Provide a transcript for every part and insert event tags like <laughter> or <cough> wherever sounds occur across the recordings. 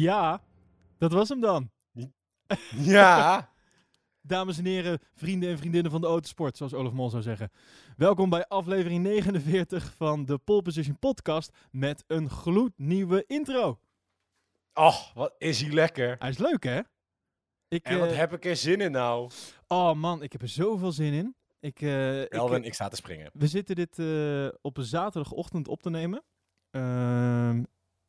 Ja, dat was hem dan. Ja. <laughs> Dames en heren, vrienden en vriendinnen van de autosport, zoals Olaf Mol zou zeggen. Welkom bij aflevering 49 van de Pole Position podcast met een gloednieuwe intro. Oh, wat is hij lekker. Hij is leuk, hè? Ik, En wat eh, heb ik er zin in nou. Oh man, ik heb er zoveel zin in. Ik, eh, ik, Elwin, ik sta te springen. we zitten dit eh, op een zaterdagochtend op te nemen.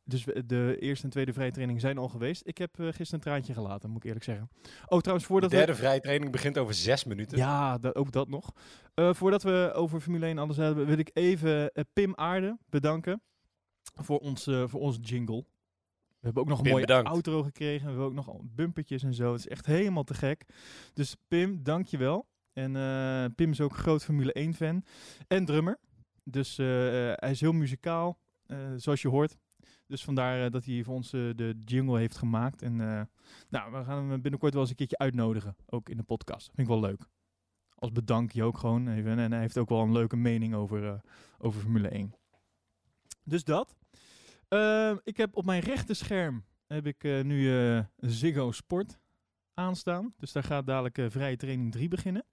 Dus we- de eerste en tweede vrije training zijn al geweest. Ik heb eh, gisteren een traantje gelaten, moet ik eerlijk zeggen. Oh, trouwens, De voordat we... derde vrije training begint over zes minuten. Ja, da- ook dat nog. Eh, voordat we over Formule 1 alles hebben, wil ik even eh, Pim Aarde bedanken voor, ons, voor onze jingle. We hebben ook nog een Pim, mooie bedankt. outro gekregen. We hebben ook nog bumpertjes en zo. Het is echt helemaal te gek. Dus Pim, dankjewel. En Pim is ook een groot Formule 1 fan en drummer. Dus hij is heel muzikaal, zoals je hoort. Dus vandaar eh, dat hij voor ons eh, de jingle heeft gemaakt. En eh, nou, we gaan hem binnenkort wel eens een keertje uitnodigen. Ook in de podcast. Vind ik wel leuk. Als bedankje ook gewoon even. En hij heeft ook wel een leuke mening over, over Formule 1. Dus dat. Ehm, ik heb op mijn rechterscherm heb ik nu Ziggo Sport aanstaan. Dus daar gaat dadelijk vrije training 3 beginnen.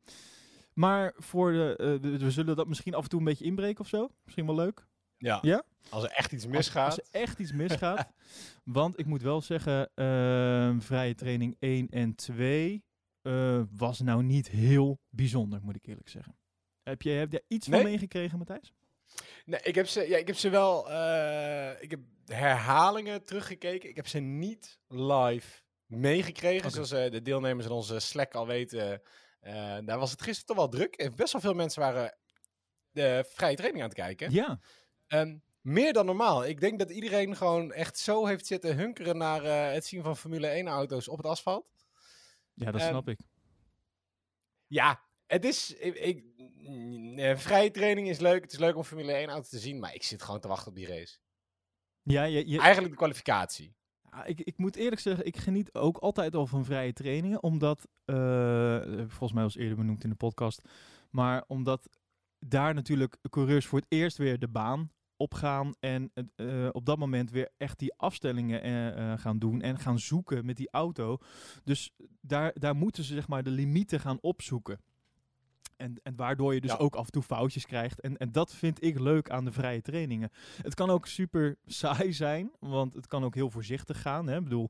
Maar voor de, we, we zullen dat misschien af en toe een beetje inbreken of zo. Misschien wel leuk. Ja. Ja? Als er echt iets misgaat. Als, er echt iets <laughs> misgaat. want ik moet wel zeggen, ehm, vrije training 1 en 2 eh, was nou niet heel bijzonder, moet ik eerlijk zeggen. Heb je heb jij iets van meegekregen, Matthijs? Nee, ik heb ze, ja, ik heb ze wel. eh, ik heb herhalingen teruggekeken. Ik heb ze niet live meegekregen. Zoals eh, de deelnemers in onze Slack al weten. daar was het gisteren toch wel druk. En best wel veel mensen waren de vrije training aan het kijken. Ja. Ehm, meer dan normaal. Ik denk dat iedereen gewoon echt zo heeft zitten hunkeren naar eh, het zien van Formule 1 auto's op het asfalt. Ja, dat Ehm, snap ik. Ja, het is. Ik, ik, mm, eh, vrije training is leuk. Het is leuk om Formule 1 auto te zien. Maar ik zit gewoon te wachten op die race. Ja, je, je, Eigenlijk de kwalificatie. Ja, ik, ik moet eerlijk zeggen, ik geniet ook altijd al van vrije trainingen. Omdat, eh, volgens mij was eerder benoemd in de podcast. Maar omdat daar natuurlijk coureurs voor het eerst weer de baan opgaan. En eh, op dat moment weer echt die afstellingen eh, eh, gaan doen. En gaan zoeken met die auto. Dus daar, daar moeten ze zeg maar de limieten gaan opzoeken. En, en waardoor je dus Ja. ook af en toe foutjes krijgt. En, en dat vind ik leuk aan de vrije trainingen. Het kan ook super saai zijn, want het kan ook heel voorzichtig gaan. Hè? Ik bedoel,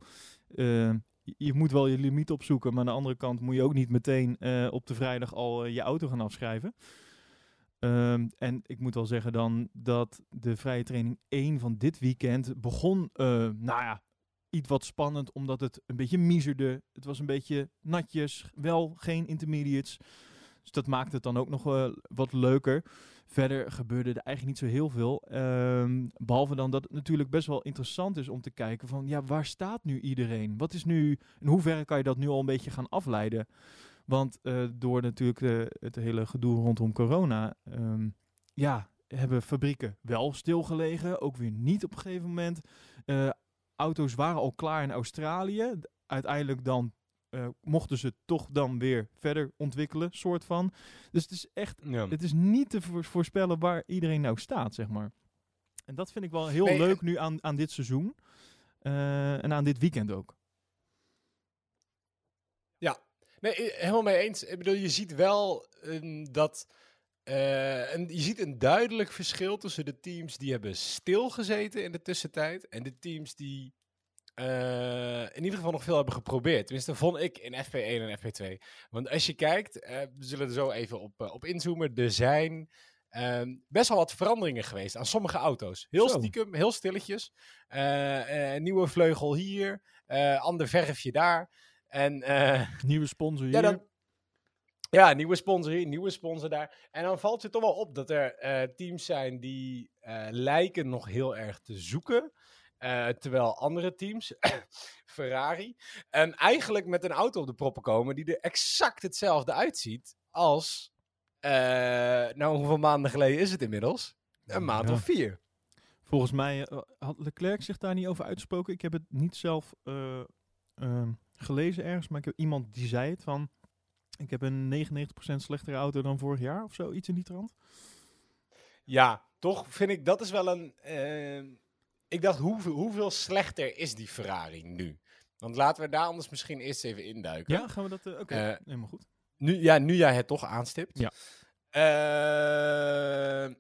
je- moet wel je limiet opzoeken, maar aan de andere kant moet je ook niet meteen op de vrijdag al je auto gaan afschrijven. Ehm, en ik moet wel zeggen dan dat de vrije training 1 van dit weekend begon, eh, nou ja, iets wat spannend, omdat het een beetje miezerde. Het was een beetje natjes, wel geen intermediates. Dus dat maakt het dan ook nog wel wat leuker. Verder gebeurde er eigenlijk niet zo heel veel. Ehm, behalve dan dat het natuurlijk best wel interessant is om te kijken van... ja, waar staat nu iedereen? Wat is nu... In hoeverre kan je dat nu al een beetje gaan afleiden? Want eh, door natuurlijk eh, het hele gedoe rondom corona... ehm, ja, hebben fabrieken wel stilgelegen. Ook weer niet op een gegeven moment. Eh, auto's waren al klaar in Australië. Uiteindelijk dan eh, mochten ze toch dan weer verder ontwikkelen, soort van. Dus het is echt Ja. het is niet te voor- voorspellen waar iedereen nou staat, zeg maar. En dat vind ik wel heel Nee, leuk nu aan, aan dit seizoen. Eh, en aan dit weekend ook. Nee, eh, helemaal mee eens. Ik bedoel, je ziet wel dat. eh, een, je ziet een duidelijk verschil tussen de teams die hebben stilgezeten in de tussentijd. En de teams die eh, in ieder geval nog veel hebben geprobeerd. Tenminste, vond ik in FP1 en FP2. Want als je kijkt, we zullen er zo even op, op inzoomen. Er zijn ehm, best wel wat veranderingen geweest aan sommige auto's. Heel Zo. stiekem, heel stilletjes. Eh, nieuwe vleugel hier, ander verfje daar. En eh, <laughs> Nieuwe sponsor hier. ja, dan, ja, nieuwe sponsor hier, nieuwe sponsor daar. En dan valt je toch wel op dat er eh, teams zijn die eh, lijken nog heel erg te zoeken. terwijl andere teams, <coughs> Ferrari, en eigenlijk met een auto op de proppen komen die er exact hetzelfde uitziet als, nou hoeveel maanden geleden is het inmiddels? Een maand Ja. of vier. Volgens mij had Leclerc zich daar niet over uitgesproken. Ik heb het niet zelf eh, ehm, gelezen ergens, maar ik heb iemand die zei het van... Ik heb een 99% slechtere auto dan vorig jaar of zo, iets in die trant. Ja, toch vind ik dat is wel een. eh, ik dacht, hoeveel, hoeveel slechter is die Ferrari nu? Want laten we daar anders misschien eerst even induiken. Ja, gaan we dat... eh, Oké, Eh, helemaal goed. Nu, ja, nu jij het toch aanstipt. Ja.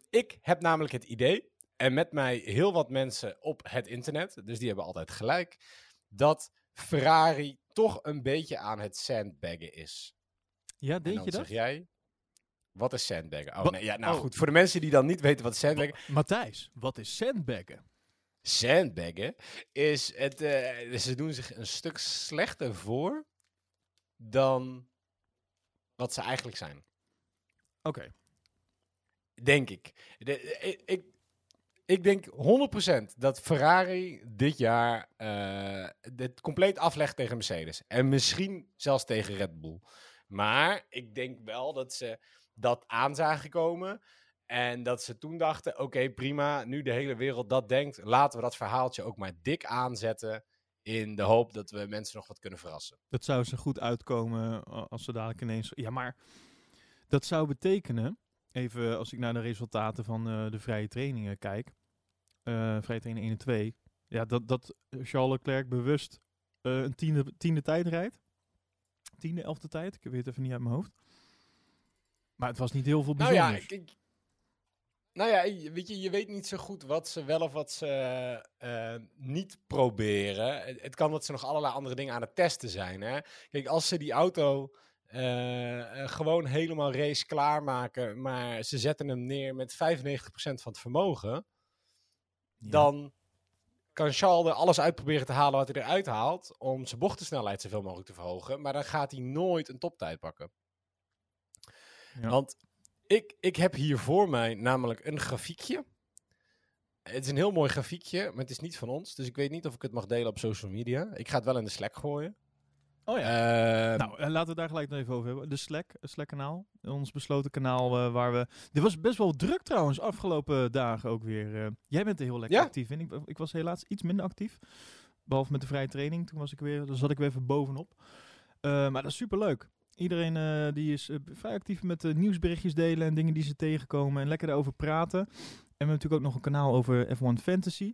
Ik heb namelijk het idee, en met mij heel wat mensen op het internet, dus die hebben altijd gelijk, dat Ferrari toch een beetje aan het sandbaggen is. Ja, En denk je dat? zeg jij, wat is sandbaggen? Oh Wat- nee, ja, nou oh. goed, voor de mensen die dan niet weten wat sandbaggen Matthijs, wat is sandbaggen? Sandbaggen is het. eh, ze doen zich een stuk slechter voor dan wat ze eigenlijk zijn. Oké. Denk ik. De, ik, ik, denk 100% dat Ferrari dit jaar eh het compleet aflegt tegen Mercedes. En misschien zelfs tegen Red Bull. Maar ik denk wel dat ze dat aan zagen komen. En dat ze toen dachten: oké, prima. Nu de hele wereld dat denkt. Laten we dat verhaaltje ook maar dik aanzetten. In de hoop dat we mensen nog wat kunnen verrassen. Dat zou ze goed uitkomen als ze dadelijk ineens... Ja, maar dat zou betekenen, even als ik naar de resultaten van eh, de vrije trainingen kijk, vrije training 1 en 2, ja, dat, dat Charles Leclerc bewust eh, een tiende, tiende tijd rijdt. Tiende, elfde tijd, ik weet het even niet uit mijn hoofd. Maar het was niet heel veel Nou ja, bijzonders. ik, ik- nou ja, je- weet je, je weet niet zo goed wat ze wel of wat ze eh, niet proberen. Het, het kan dat ze nog allerlei andere dingen aan het testen zijn. Hè? Kijk, als ze die auto eh, eh, gewoon helemaal race klaarmaken, maar ze zetten hem neer met 95% van het vermogen, Ja. dan kan Charles er alles uitproberen te halen wat hij eruit haalt, om zijn bochtensnelheid zoveel mogelijk te verhogen, maar dan gaat hij nooit een toptijd pakken. Ja. Want ik, ik heb hier voor mij namelijk een grafiekje. Het is een heel mooi grafiekje, maar het is niet van ons. Dus ik weet niet of ik het mag delen op social media. Ik ga het wel in de Slack gooien. Oh ja. Ehm, Nou, eh, laten we daar gelijk nog even over hebben. De Slack, Slack-kanaal. Ons besloten kanaal eh, waar we... Dit was best wel druk trouwens, afgelopen dagen ook weer. eh. jij bent er heel lekker Ja? actief in. Ik, ik was helaas iets minder actief. Behalve met de vrije training. Toen was ik weer, dan zat ik weer even bovenop. Eh, maar dat is superleuk. Iedereen eh, die is vrij actief met nieuwsberichtjes delen en dingen die ze tegenkomen. En lekker daarover praten. En we hebben natuurlijk ook nog een kanaal over F1 Fantasy.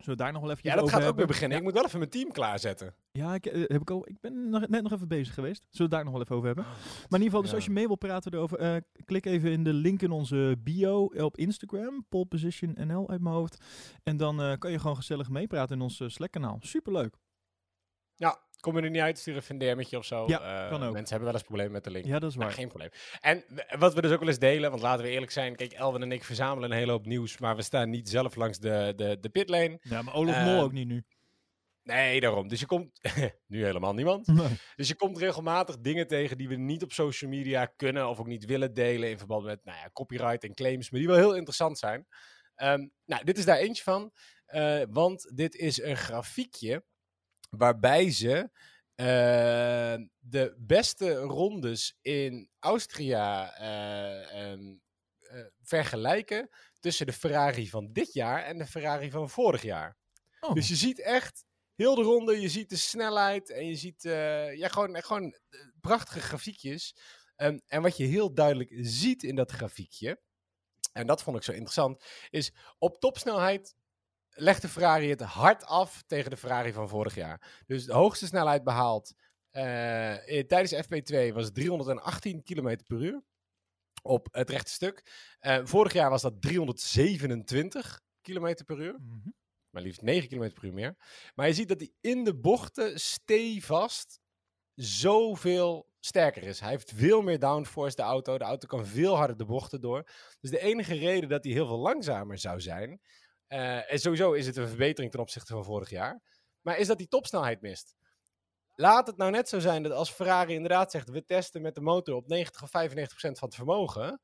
Zullen we daar nog wel even ja, dat over gaat ook weer beginnen. Ik moet wel even mijn team klaarzetten. Ja, ik, eh, heb ik, al, ik ben nog, net nog even bezig geweest. Zullen we het daar nog wel even over hebben? Maar in ieder geval, dus Ja. als je mee wil praten erover, eh, klik even in de link in onze bio op Instagram, Pole Position NL uit mijn hoofd. En dan eh, kan je gewoon gezellig meepraten in ons Slack-kanaal. Superleuk. Ja, kom je er niet uit, stuur even een DM'tje of zo. Ja, Eh, kan ook. Mensen hebben wel eens problemen met de link. Ja, dat is Nou, waar. geen probleem. En w- wat we dus ook wel eens delen, want laten we eerlijk zijn. Kijk, Elvin en ik verzamelen een hele hoop nieuws, maar we staan niet zelf langs de, de, de pitlane. Ja, maar Olaf Eh, Mol ook niet nu. Nee, daarom. Dus je komt... <laughs> nu helemaal niemand. Nee. Dus je komt regelmatig dingen tegen die we niet op social media kunnen of ook niet willen delen in verband met nou ja, copyright en claims, maar die wel heel interessant zijn. Ehm, nou, dit is daar eentje van, eh, want dit is een grafiekje waarbij ze eh, de beste rondes in Austria eh, ehm, eh, vergelijken tussen de Ferrari van dit jaar en de Ferrari van vorig jaar. Oh, Dus je ziet echt heel de ronde, je ziet de snelheid en je ziet eh, ja, gewoon, gewoon prachtige grafiekjes. Ehm, en wat je heel duidelijk ziet in dat grafiekje, en dat vond ik zo interessant, is op topsnelheid legt de Ferrari het hard af tegen de Ferrari van vorig jaar. Dus de hoogste snelheid behaald eh, tijdens FP2 was 318 km per uur op het rechte stuk. Eh, vorig jaar was dat 327 km per uur mhm. maar liefst 9 km per uur meer. Maar je ziet dat hij in de bochten stevast zoveel sterker is. Hij heeft veel meer downforce, de auto. De auto kan veel harder de bochten door. Dus de enige reden dat hij heel veel langzamer zou zijn... eh, en sowieso is het een verbetering ten opzichte van vorig jaar... maar is dat hij topsnelheid mist. Laat het nou net zo zijn dat als Ferrari inderdaad zegt... we testen met de motor op 90 of 95 procent van het vermogen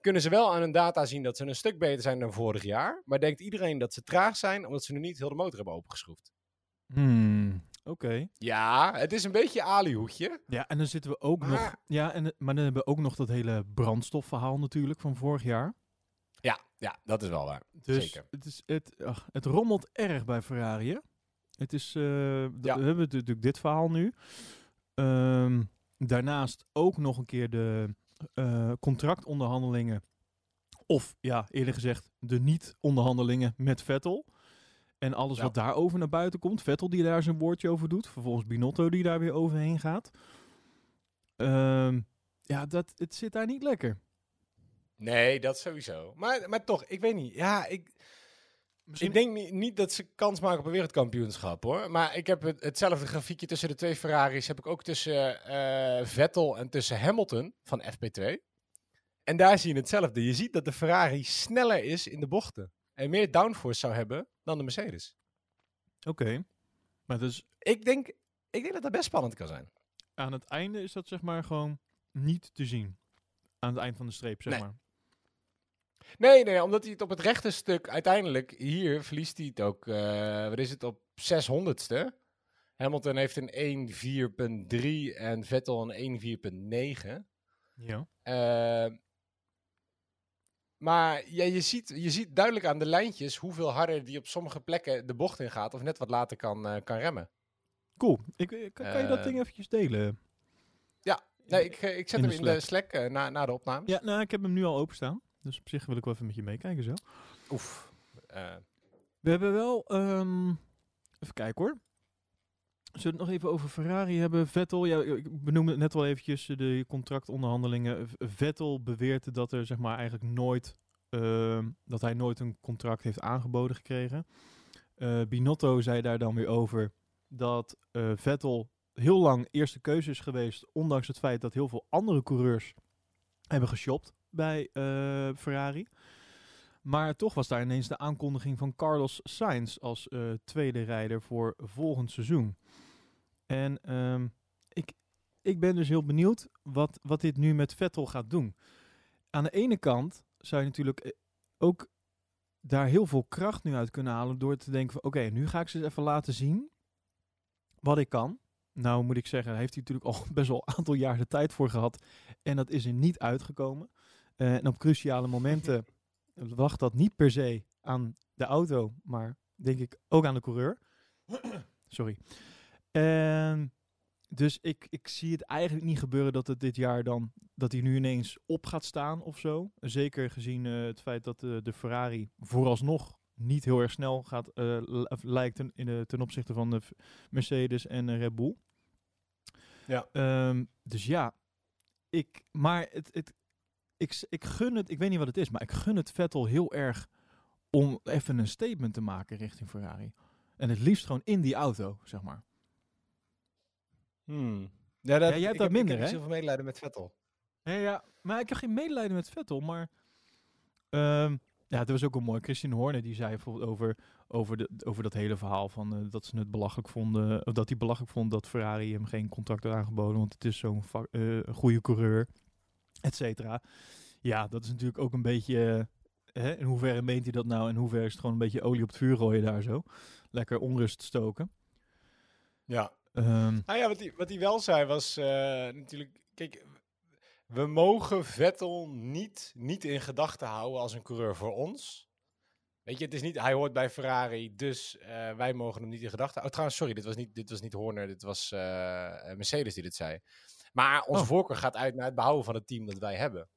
kunnen ze wel aan hun data zien dat ze een stuk beter zijn dan vorig jaar. Maar denkt iedereen dat ze traag zijn, omdat ze nu niet heel de motor hebben opengeschroefd. Hmm, Oké. Ja, het is een beetje alihoedje. Ja, en dan zitten we ook nog... Ja, en, maar dan hebben we ook nog dat hele brandstofverhaal natuurlijk van vorig jaar. Ja, ja, dat is wel waar. Dus Zeker. Het, is, het, ach, het rommelt erg bij Ferrari. Hè? Het is, eh, Ja. We hebben natuurlijk dit verhaal nu. Ehm, daarnaast ook nog een keer de eh, contractonderhandelingen. Of ja, eerder gezegd, de niet-onderhandelingen met Vettel. En alles Ja. wat daarover naar buiten komt. Vettel die daar zijn woordje over doet. Vervolgens Binotto die daar weer overheen gaat. Ehm, ja, dat, het zit daar niet lekker. Nee, dat sowieso. Maar, maar toch, ik weet niet. Ja, ik, Misschien- ik denk niet, niet dat ze kans maken op een wereldkampioenschap hoor. Maar ik heb het, hetzelfde grafiekje tussen de twee Ferraris. Heb ik ook tussen eh, Vettel en tussen Hamilton van FP2. En daar zie je hetzelfde. Je ziet dat de Ferrari sneller is in de bochten. En meer downforce zou hebben dan de Mercedes. Oké. Maar dus Ik denk, ik denk dat dat best spannend kan zijn. aan het einde is dat zeg maar gewoon niet te zien. Aan het eind van de streep, zeg Nee. maar. Nee, nee, omdat hij het op het rechte stuk uiteindelijk hier verliest hij het ook. eh wat is het op 600ste? Hamilton heeft een 1.4.3 en Vettel een 1.4.9. Ja. Eh, maar ja, je, ziet, je ziet duidelijk aan de lijntjes hoeveel harder die op sommige plekken de bocht in gaat of net wat later kan, eh, kan remmen. Cool. Ik, kan, kan je dat ding eventjes delen? Nee, ik, ik zet In hem de in de Slack na, na de opname. Ja, nou, ik heb hem nu al openstaan. Dus op zich wil ik wel even met je meekijken zo. Oef. Eh, We hebben wel... ehm, even kijken hoor. Zullen we het nog even over Ferrari hebben? Vettel, ja, ik benoemde het net al eventjes, eh, de contractonderhandelingen. Vettel beweert dat er zeg maar eigenlijk nooit... ehm, dat hij nooit een contract heeft aangeboden gekregen. Eh, Binotto zei daar dan weer over dat eh, Vettel heel lang eerste keuze is geweest, ondanks het feit dat heel veel andere coureurs hebben geshopt bij eh, Ferrari. Maar toch was daar ineens de aankondiging van Carlos Sainz als eh, tweede rijder voor volgend seizoen. En ehm, ik, ik ben dus heel benieuwd wat, wat dit nu met Vettel gaat doen. Aan de ene kant zou je natuurlijk eh, ook daar heel veel kracht nu uit kunnen halen door te denken van oké, nu ga ik ze even laten zien wat ik kan. Nou moet ik zeggen, heeft hij natuurlijk al <laughs> best wel een aantal jaar de tijd voor gehad. En dat is er niet uitgekomen. Eh, en op cruciale momenten <laughs> lag dat niet per se aan de auto, maar denk ik ook aan de coureur. <clears throat> Sorry. En dus ik, ik zie het eigenlijk niet gebeuren dat het dit jaar dan, dat hij nu ineens op gaat staan of zo. Zeker gezien eh, het feit dat de, de Ferrari vooralsnog niet heel erg snel gaat, eh, lijkt ten, in ten opzichte van de Mercedes en eh, Red Bull. Ja. Ehm, dus ja, ik, maar het, het, ik, ik gun het, ik weet niet wat het is, maar ik gun het Vettel heel erg om even een statement te maken richting Ferrari. En het liefst gewoon in die auto, zeg maar. Hmm. Ja, dat, Ja, jij hebt dat heb, minder, ik heb hè? zoveel medelijden met Vettel. Ja, ja, maar ik heb geen medelijden met Vettel, maar... ehm, ja, het was ook wel mooi. Christian Horner die zei bijvoorbeeld over, over, de, over dat hele verhaal van eh, dat ze het belachelijk vonden, of dat hij belachelijk vond dat Ferrari hem geen contract had aangeboden, want het is zo'n eh, goede coureur, <laughs> et cetera. Ja, dat is natuurlijk ook een beetje, eh, hè, in hoeverre meent hij dat nou, in hoeverre is het gewoon een beetje olie op het vuur gooien daar zo. Lekker onrust stoken. Ja. Ehm, Nou ja, wat hij, wat hij wel zei was eh, natuurlijk... Kijk, we mogen Vettel niet, niet in gedachten houden als een coureur voor ons. Weet je, het is niet... Hij hoort bij Ferrari, dus eh, wij mogen hem niet in gedachten houden. Oh, trouwens, sorry, dit was niet, dit was niet Horner, dit was Mercedes die dit zei. Maar onze Oh. voorkeur gaat uit naar het behouden van het team dat wij hebben.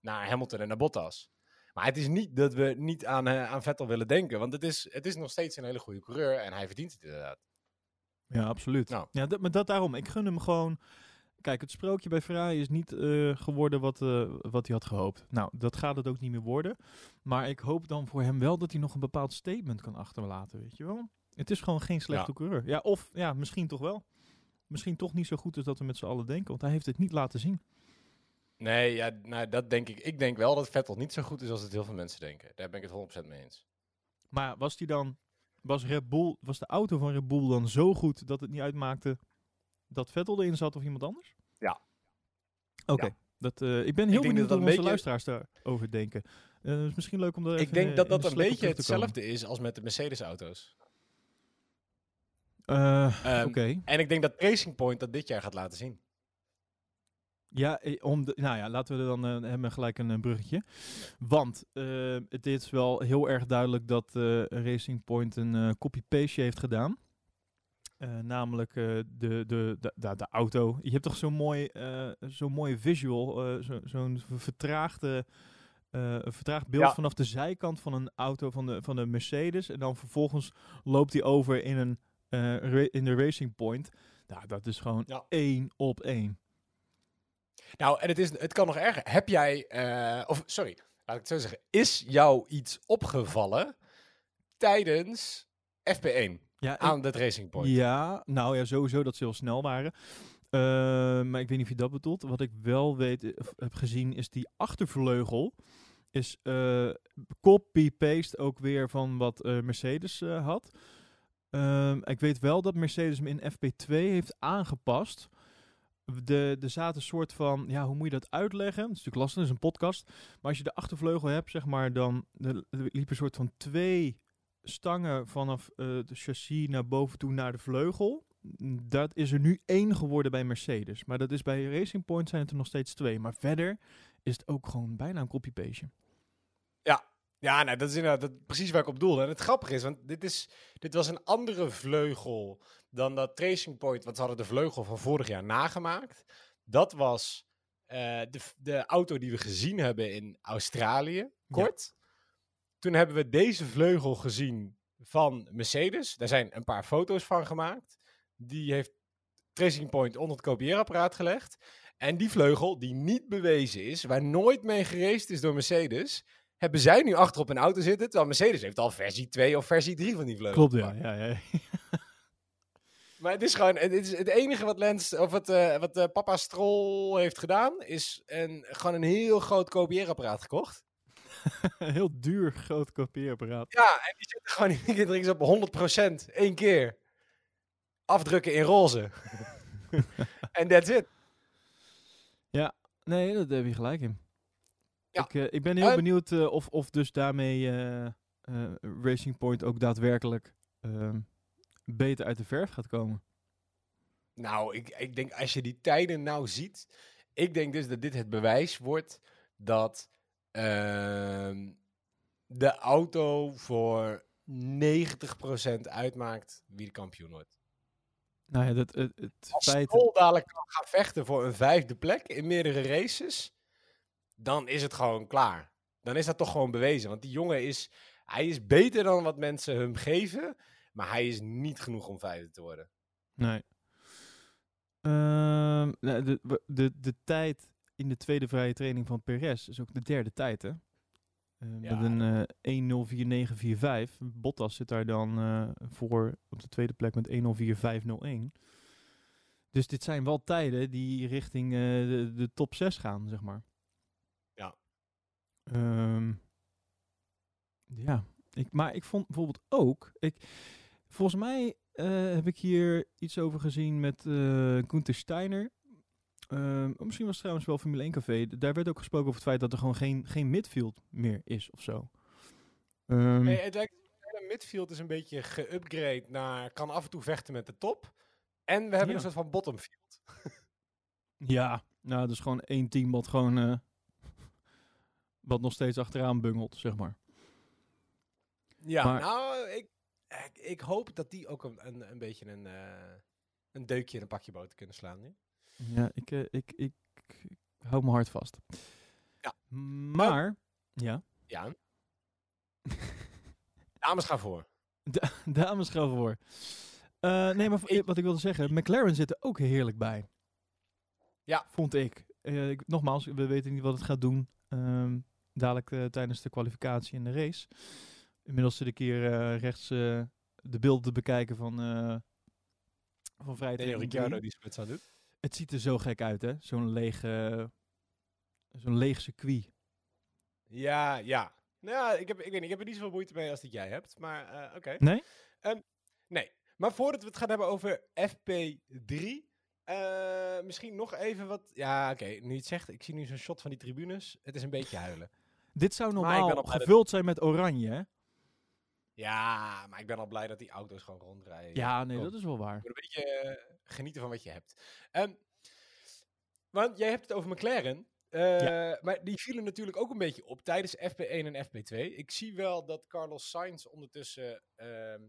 Naar Hamilton en naar Bottas. Maar het is niet dat we niet aan, eh, aan Vettel willen denken. Want het is, het is nog steeds een hele goede coureur en hij verdient het inderdaad. Ja, absoluut. Nou. Ja, dat, maar dat daarom. Ik gun hem gewoon. Kijk, het sprookje bij Ferrari is niet eh, geworden wat, eh, wat hij had gehoopt. Nou, dat gaat het ook niet meer worden. Maar ik hoop dan voor hem wel dat hij nog een bepaald statement kan achterlaten, weet je wel. Het is gewoon geen slechte Ja. coureur. Ja, of ja, misschien toch wel. Misschien toch niet zo goed als dat we met z'n allen denken, want hij heeft het niet laten zien. Nee, ja, nou, dat denk ik. Ik denk wel dat Vettel niet zo goed is als het heel veel mensen denken. Daar ben ik het 100% mee eens. Maar was die dan, was Red Bull, was de auto van Red Bull dan zo goed dat het niet uitmaakte dat Vettel erin zat of iemand anders? Ja. Oké. Ja. Dat, eh, ik ben heel benieuwd dat onze beetje- luisteraars daarover denken. Eh, het is misschien leuk om daar even Ik denk dat dat een beetje hetzelfde is als met de Mercedes-auto's. Oké. En ik denk dat Racing Point dat dit jaar gaat laten zien. Ja, eh, om de, nou ja, laten we er dan eh, hebben we gelijk een, bruggetje. Want het is wel heel erg duidelijk dat eh, Racing Point een eh, copy-paste heeft gedaan. Eh, namelijk eh, de, de, de, de, de auto. Je hebt toch zo'n mooi, eh, zo'n mooie visual, eh, zo- zo'n vertraagde eh, een vertraagd beeld Ja. vanaf de zijkant van een auto van de, van de Mercedes. En dan vervolgens loopt hij over in, een, eh, in de Racing Point. Nou, dat is gewoon Ja. één op één. Nou, en het, is, het kan nog erger. Heb jij, eh, of sorry, laat ik het zo zeggen. Is jou iets opgevallen tijdens FP1 Ja, ik- aan dat Racing Point? Ja, nou ja, sowieso dat ze heel snel waren. Eh, maar ik weet niet of je dat bedoelt. Wat ik wel weet, of heb gezien, is die achtervleugel. Is copy-paste ook weer van wat Mercedes had. Ehm, ik weet wel dat Mercedes hem in FP2 heeft aangepast. De, er zaten een soort van, ja, hoe moet je dat uitleggen? Het is natuurlijk lastig, het is een podcast. Maar als je de achtervleugel hebt, zeg maar, dan er er liep een soort van twee stangen vanaf eh de chassis naar boven toe naar de vleugel. Dat is er nu één geworden bij Mercedes. Maar dat is bij Racing Point zijn het er nog steeds twee. Maar verder is het ook gewoon bijna een copy-paste. Ja, nou, dat is inderdaad dat, precies waar ik op doelde. En het grappige is, want dit, is, dit was een andere vleugel dan dat Racing Point, want ze hadden de vleugel van vorig jaar nagemaakt. Dat was eh, de, de auto die we gezien hebben in Australië, kort. Toen hebben we deze vleugel gezien van Mercedes. Daar zijn een paar foto's van gemaakt. Die heeft Racing Point onder het kopieerapparaat gelegd. En die vleugel, die niet bewezen is, waar nooit mee geraced is door Mercedes, hebben zij nu achter op een auto zitten. Terwijl Mercedes heeft al versie 2 of versie 3 van die vleugel. Klopt, ja. ja, ja. <laughs> Maar het is gewoon, het, is het enige wat Lens, of wat, eh, wat eh, papa Stroll heeft gedaan, is een, gewoon een heel groot kopieerapparaat gekocht. Een <laughs> heel duur groot kopieerapparaat. Ja, en die zitten gewoon in keer op 100%, één keer. Afdrukken in roze. <laughs> En that's it. Nee, dat heb je gelijk in. Ja. Ik, eh, ik ben heel Ehm, benieuwd eh, of, of dus daarmee eh, Racing Point ook daadwerkelijk ehm, beter uit de verf gaat komen. Nou, ik, ik denk als je die tijden nou ziet, ik denk dus dat dit het bewijs wordt dat ehm, de auto voor 90% uitmaakt wie de kampioen wordt. Nou ja, dat, het, het Als feit... Dadelijk kan gaan vechten voor een vijfde plek in meerdere races, dan is het gewoon klaar. Dan is dat toch gewoon bewezen. Want die jongen is, hij is beter dan wat mensen hem geven, maar hij is niet genoeg om vijfde te worden. Nee. Ehm, nou, de, de, de tijd in de tweede vrije training van Perez is ook de derde tijd, hè? Ja. Met een eh 1.04945. Bottas zit daar dan eh, voor op de tweede plek met 1.04501. Dus dit zijn wel tijden die richting eh, de, de top 6 gaan, zeg maar. Ja. Ehm, ja, ik, maar ik vond bijvoorbeeld ook... Ik, volgens mij eh, heb ik hier iets over gezien met eh Gunther Steiner. Ehm, misschien was het trouwens wel Formule 1 Café. Daar werd ook gesproken over het feit dat er gewoon geen, geen midfield meer is of zo. Ehm, Nee, het lijkt het midfield is een beetje geüpgrade naar kan af en toe vechten met de top. En we hebben Ja. een soort van bottomfield. <laughs> Ja, nou, dus gewoon één team wat gewoon... wat nog steeds achteraan bungelt, zeg maar. Ja, Maar- nou, ik, ik, ik hoop dat die ook een, een, een beetje een, eh, een deukje in een pakje boter kunnen slaan. nu. Ja, ik, eh, ik, ik, ik hou mijn hart vast. Ja. Maar, ja, Ja. Dames gaan voor. <laughs> dames gaan voor. Eh, nee, maar Ik- wat ik wilde zeggen, McLaren zit er ook heerlijk bij. Ja. Vond ik. Ik. Nogmaals, we weten niet wat het gaat doen ehm, dadelijk eh, tijdens de kwalificatie en de race. Inmiddels zit ik hier eh, rechts eh, de beelden te bekijken van, van Daniel training Ricciardo die spits aan doet. Het ziet er zo gek uit, hè? Zo'n leeg, eh, zo'n leeg circuit. Ja, ja. Nou ja, ik, heb, ik weet niet, ik heb er niet zoveel moeite mee als dat jij hebt, maar oké. Nee? Nee, maar voordat we het gaan hebben over FP3, eh, misschien nog even wat... Ja, oké, nu je het zegt, ik zie nu zo'n shot van die tribunes. Het is een beetje huilen. Dit zou normaal gevuld zijn met oranje, hè? Ja, maar ik ben al blij dat die auto's gewoon rondrijden. Ja, nee, Kom. dat is wel waar. Een beetje eh, genieten van wat je hebt. Ehm, want jij hebt het over McLaren. eh, Maar die vielen natuurlijk ook een beetje op tijdens FP1 en FP2. Ik zie wel dat Carlos Sainz ondertussen ehm,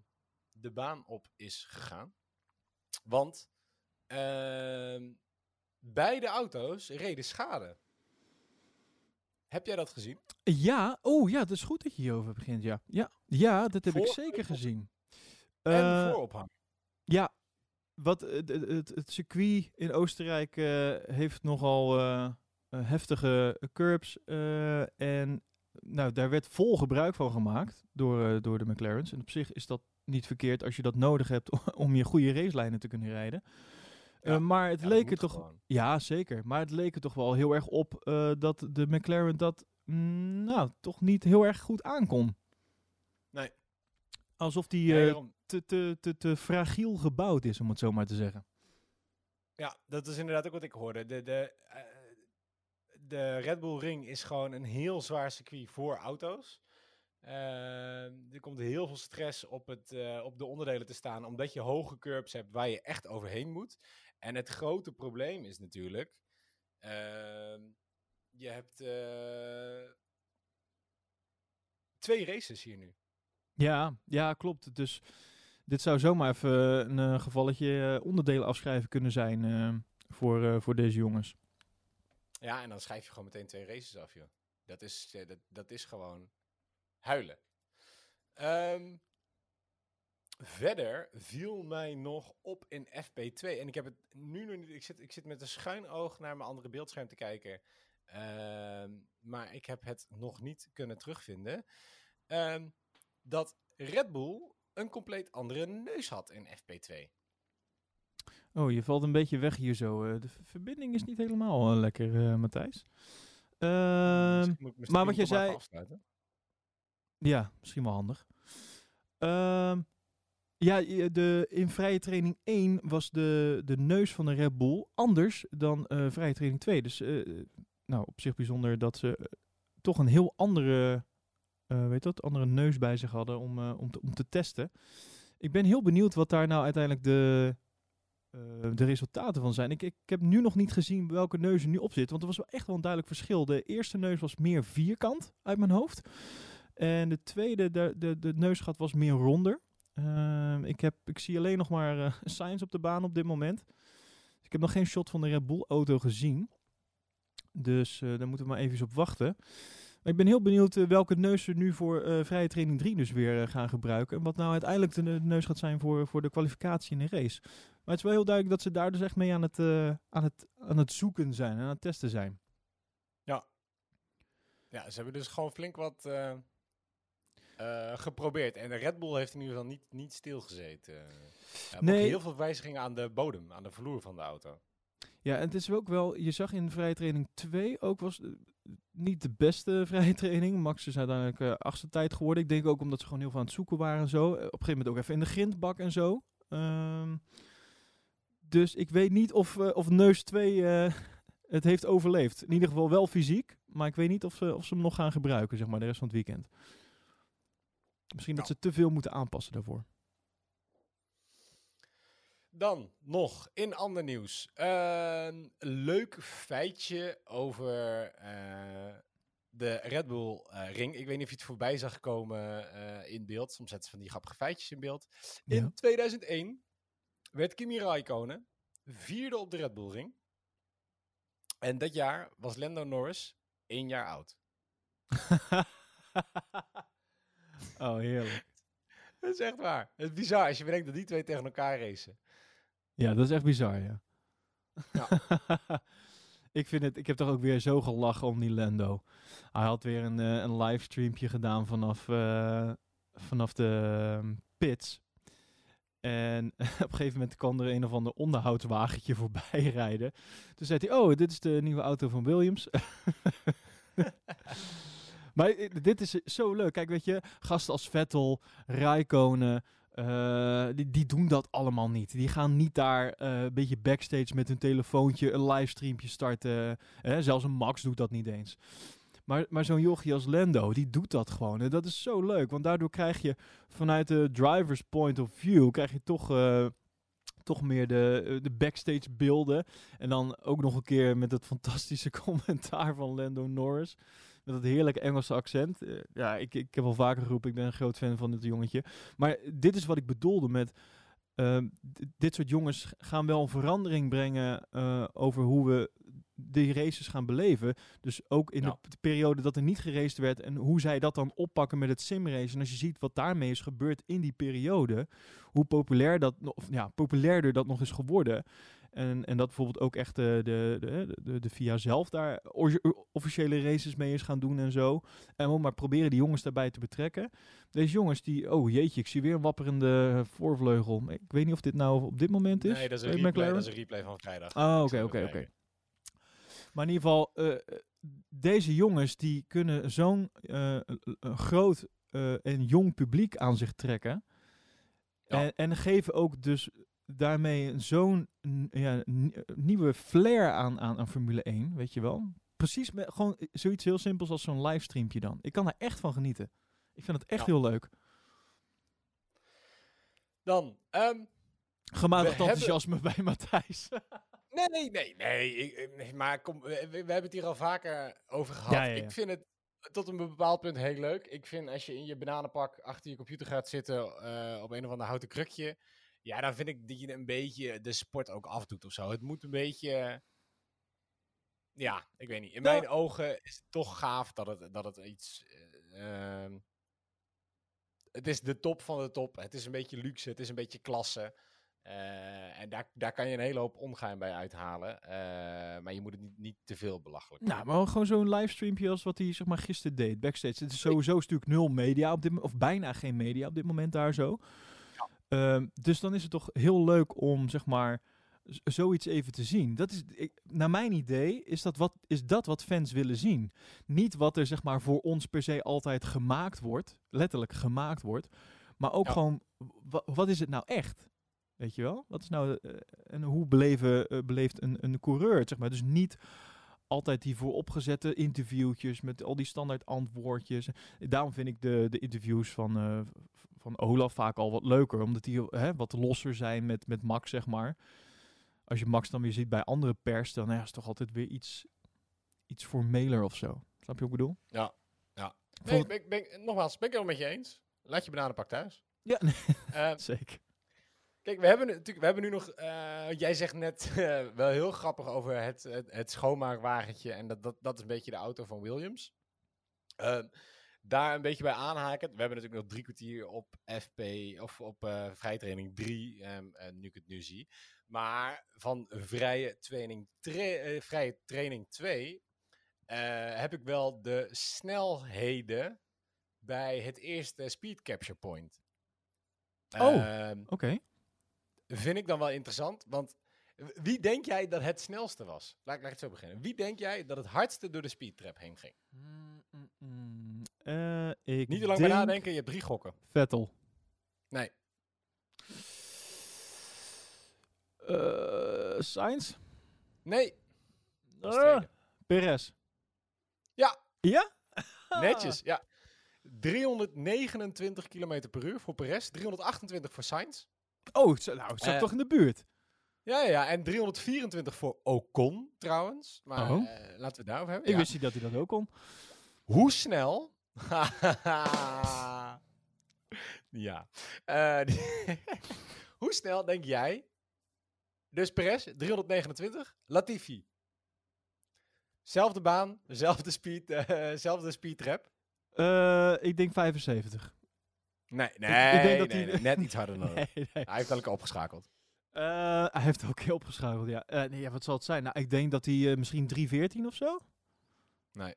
de baan op is gegaan. Want ehm, beide auto's reden schade. Heb jij dat gezien? Ja, oh ja, het is goed dat je hierover begint, ja. Ja, ja dat heb ik zeker gezien. En Eh, voorophangen. Ja, wat, eh, het, het, het circuit in Oostenrijk eh, heeft nogal heftige curbs. en nou, daar werd vol gebruik van gemaakt door, door de McLaren's. En op zich is dat niet verkeerd als je dat nodig hebt <laughs> om je goede racelijnen te kunnen rijden. Eh, Ja, maar het Ja, leek er toch gewoon. ja, zeker. Maar het leek er toch wel heel erg op eh, dat de McLaren dat mm, nou, toch niet heel erg goed aankon. Nee. Alsof die Nee, eh, te, te, te, te fragiel gebouwd is, om het zo maar te zeggen. Ja, dat is inderdaad ook wat ik hoorde. De, de, eh, de Red Bull Ring is gewoon een heel zwaar circuit voor auto's. Eh, er komt heel veel stress op, het, eh, op de onderdelen te staan, omdat je hoge curbs hebt waar je echt overheen moet. En het grote probleem is natuurlijk, ehm, je hebt eh, twee races hier nu. Ja, ja, klopt. Dus dit zou zomaar even een eh, gevalletje eh, onderdelen afschrijven kunnen zijn voor, voor deze jongens. Ja, en dan schrijf je gewoon meteen twee races af, joh. Dat is, dat, dat is gewoon huilen. Ehm, verder viel mij nog op in FP2. En ik heb het nu nog niet. Ik zit, ik zit met een schuin oog naar mijn andere beeldscherm te kijken. Ehm, maar ik heb het nog niet kunnen terugvinden. Ehm, dat Red Bull een compleet andere neus had in FP2. Oh, je valt een beetje weg hier zo. eh. de verbinding is niet helemaal eh, lekker, eh, Matthijs. Mijn maar wat je zei-. Ja, misschien wel handig. Ehm, ja, de, in vrije training 1 was de, de neus van de Red Bull anders dan eh, vrije training 2. Dus eh, nou, op zich bijzonder dat ze eh, toch een heel andere, eh, weet dat, andere neus bij zich hadden om, om, te, om te testen. Ik ben heel benieuwd wat daar nou uiteindelijk de, de resultaten van zijn. Ik, ik heb nu nog niet gezien welke neus er nu op zit, want er was wel echt wel een duidelijk verschil. De eerste neus was meer vierkant uit mijn hoofd. En de tweede, de, de, de neusgat was meer ronder. Ehm, ik, heb, ik zie alleen nog maar <laughs> signs op de baan op dit moment. Dus ik heb nog geen shot van de Red Bull auto gezien. Dus eh, daar moeten we maar even op wachten. Maar ik ben heel benieuwd eh, welke neus ze nu voor vrije training 3 dus weer gaan gebruiken. En wat nou uiteindelijk de, neus gaat zijn voor, voor de kwalificatie in de race. Maar het is wel heel duidelijk dat ze daar dus echt mee aan het, aan het, aan het zoeken zijn en aan het testen zijn. Ja, ze hebben dus gewoon flink wat eh, geprobeerd. En de Red Bull heeft in ieder geval niet, niet stilgezeten. Ook Nee. heel veel wijzigingen aan de bodem, aan de vloer van de auto. Ja, en het is ook wel, je zag in vrije training 2 ook was eh, niet de beste <laughs> vrije training. Max is uiteindelijk eh achtste tijd geworden. Ik denk ook omdat ze gewoon heel veel aan het zoeken waren en zo. Op een gegeven moment ook even in de grindbak en zo. Ehm, dus ik weet niet of, of Neus 2 eh, <laughs> het heeft overleefd. In ieder geval wel fysiek, maar ik weet niet of ze, of ze hem nog gaan gebruiken, zeg maar, de rest van het weekend. Misschien dat Nou. ze te veel moeten aanpassen daarvoor. Dan nog in ander nieuws. Een leuk feitje over eh, de Red Bull eh, ring. Ik weet niet of je het voorbij zag komen eh, in beeld. Soms zetten ze van die grappige feitjes in beeld. In Ja. 2001 werd Kimi Raikkonen vierde op de Red Bull ring. En dat jaar was Lando Norris één jaar oud. <laughs> oh, heerlijk. <laughs> Dat is echt waar. Het is bizar als je bedenkt dat die twee tegen elkaar racen. Ja, dat is echt bizar, ja. Ja. <laughs> ik vind het, ik heb toch ook weer zo gelachen om die Lando. Hij had weer een, eh, een livestreampje gedaan vanaf, eh, vanaf de ehm, pits. En <laughs> op een gegeven moment kwam er een of ander onderhoudswagentje voorbij rijden. Toen zei hij, oh, dit is de nieuwe auto van Williams. Maar eh, dit is zo leuk. Kijk, weet je, gasten als Vettel, Raikkonen, eh, die, die doen dat allemaal niet. Die gaan niet daar eh, een beetje backstage met hun telefoontje een livestreampje starten. Zelfs een Max doet dat niet eens. Maar, maar zo'n jochie als Lando, die doet dat gewoon. En dat is zo leuk, want daardoor krijg je vanuit de driver's point of view... krijg je toch, toch meer de, de backstage beelden. En dan ook nog een keer met het fantastische <laughs> commentaar van Lando Norris... Met dat heerlijke Engelse accent. Eh, ja, ik, ik heb al vaker geroepen, ik ben een groot fan van dit jongetje. Maar dit is wat ik bedoelde met... ehm, dit soort jongens gaan wel een verandering brengen eh, over hoe we die races gaan beleven. Dus ook in de, periode dat er niet geraced werd en hoe zij dat dan oppakken met het simrace. En als je ziet wat daarmee is gebeurd in die periode, hoe populair dat, of, ja, populairder dat nog is geworden. En, en dat bijvoorbeeld ook echt de, de, de, de, de VIA zelf daar officiële races mee is gaan doen en zo. En we maar proberen die jongens daarbij te betrekken. Deze jongens die, oh jeetje, ik zie weer een wapperende voorvleugel. Ik weet niet of dit nou op dit moment is. Nee, dat is, een replay, dat is een replay van vrijdag. Oh, oké, oké, oké. Maar in ieder geval, eh, deze jongens die kunnen zo'n eh, groot eh, en jong publiek aan zich trekken. Ja. En, en geven ook dus daarmee zo'n ja, nieuwe flair aan, aan, aan Formule 1, weet je wel. Precies, met, gewoon zoiets heel simpels als zo'n livestreampje dan. Ik kan daar echt van genieten. Ik vind het echt Ja. heel leuk. Dan, ehm, Gematigd hebben- enthousiasme bij Matthijs. <laughs> Nee, nee, nee, nee. Ik, nee, maar kom, we, hebben het hier al vaker over gehad. Ja, ja, ja. Ik vind het tot een bepaald punt heel leuk. Ik vind als je in je bananenpak achter je computer gaat zitten eh, op een of ander houten krukje. Ja, dan vind ik dat je een beetje de sport ook afdoet of zo. Het moet een beetje. Ja, ik weet niet. In mijn ogen is het toch gaaf dat het, dat het iets. eh, ehm, het is de top van de top. Het is een beetje luxe. Het is een beetje klasse. Eh, en daar, daar kan je een hele hoop ongein bij uithalen. Eh, maar je moet het niet, niet te veel belachelijk Nou, maar gewoon zo'n livestreampje als wat hij zeg maar gisteren deed, backstage. Het is sowieso stuk nul media op dit of bijna geen media op dit moment daar zo. Ehm, dus dan is het toch heel leuk om zeg maar zoiets even te zien. Dat is, ik, naar mijn idee is dat, wat, is dat wat fans willen zien. Niet wat er zeg maar voor ons per se altijd gemaakt wordt, letterlijk gemaakt wordt, maar ook Ja. gewoon wa- wat is het nou echt? Weet je wel? Wat is nou eh, en hoe beleven, eh, beleeft een, een coureur het, zeg maar? Dus niet altijd die vooropgezette interviewtjes met al die standaard antwoordjes. Daarom vind ik de, de interviews van, eh, van Olaf vaak al wat leuker, omdat die hè, wat losser zijn met, met Max, zeg maar. Als je Max dan weer ziet bij andere pers, dan ja, is het toch altijd weer iets, iets formeler of zo. Snap je wat ik bedoel? Ja, ja. Ik Nee, ben, ik- ben, nogmaals, ben ik het met je eens. Laat je bananenpak thuis. Ja, nee, <laughs> Eh, zeker. Kijk, we hebben, natuurlijk, we hebben nu nog. eh, jij zegt net <laughs> eh, wel heel grappig over het, het, het schoonmaakwagentje. En dat, dat, dat is een beetje de auto van Williams. Ehm, daar een beetje bij aanhaken. We hebben natuurlijk nog drie kwartier op FP of op eh vrijtraining 3, ehm, eh, nu ik het nu zie. Maar van vrije training, tra- eh, vrije training 2 eh, heb ik wel de snelheden bij het eerste speed capture point. Oh. Ehm, Oké. vind ik dan wel interessant. Want wie denk jij dat het snelste was? Laat, laat ik het zo beginnen. Wie denk jij dat het hardste door de speedtrap heen ging? Mm, Eh, ik Niet te lang bij denk nadenken, je hebt drie gokken. Vettel. Nee. Eh Sainz? Nee. Tweede. Perez. Ja. Ja? <laughs> Netjes, ja. 329 km per uur voor Perez, 328 voor Sainz. Oh, nou, het zat Eh, toch in de buurt. Ja, ja, en 324 voor Ocon trouwens. Maar Oh. laten we het daarover hebben. Ik Ja. wist niet dat hij dat ook kon. Hoe snel? <laughs> ja. Die- <laughs> Hoe snel denk jij? Dus Perez, 329. Latifi. Zelfde baan, zelfde speed, eh zelfde speed trap. Eh, ik denk 75. Nee, ik nee, denk dat nee, hij- nee, net iets harder <laughs> dan dat. Nee, nee. Hij heeft lekker opgeschakeld. Eh, hij heeft ook heel opgeschakeld, ja. Eh, nee, ja. Wat zal het zijn? Nou, ik denk dat hij eh, misschien 314 of zo? Nee.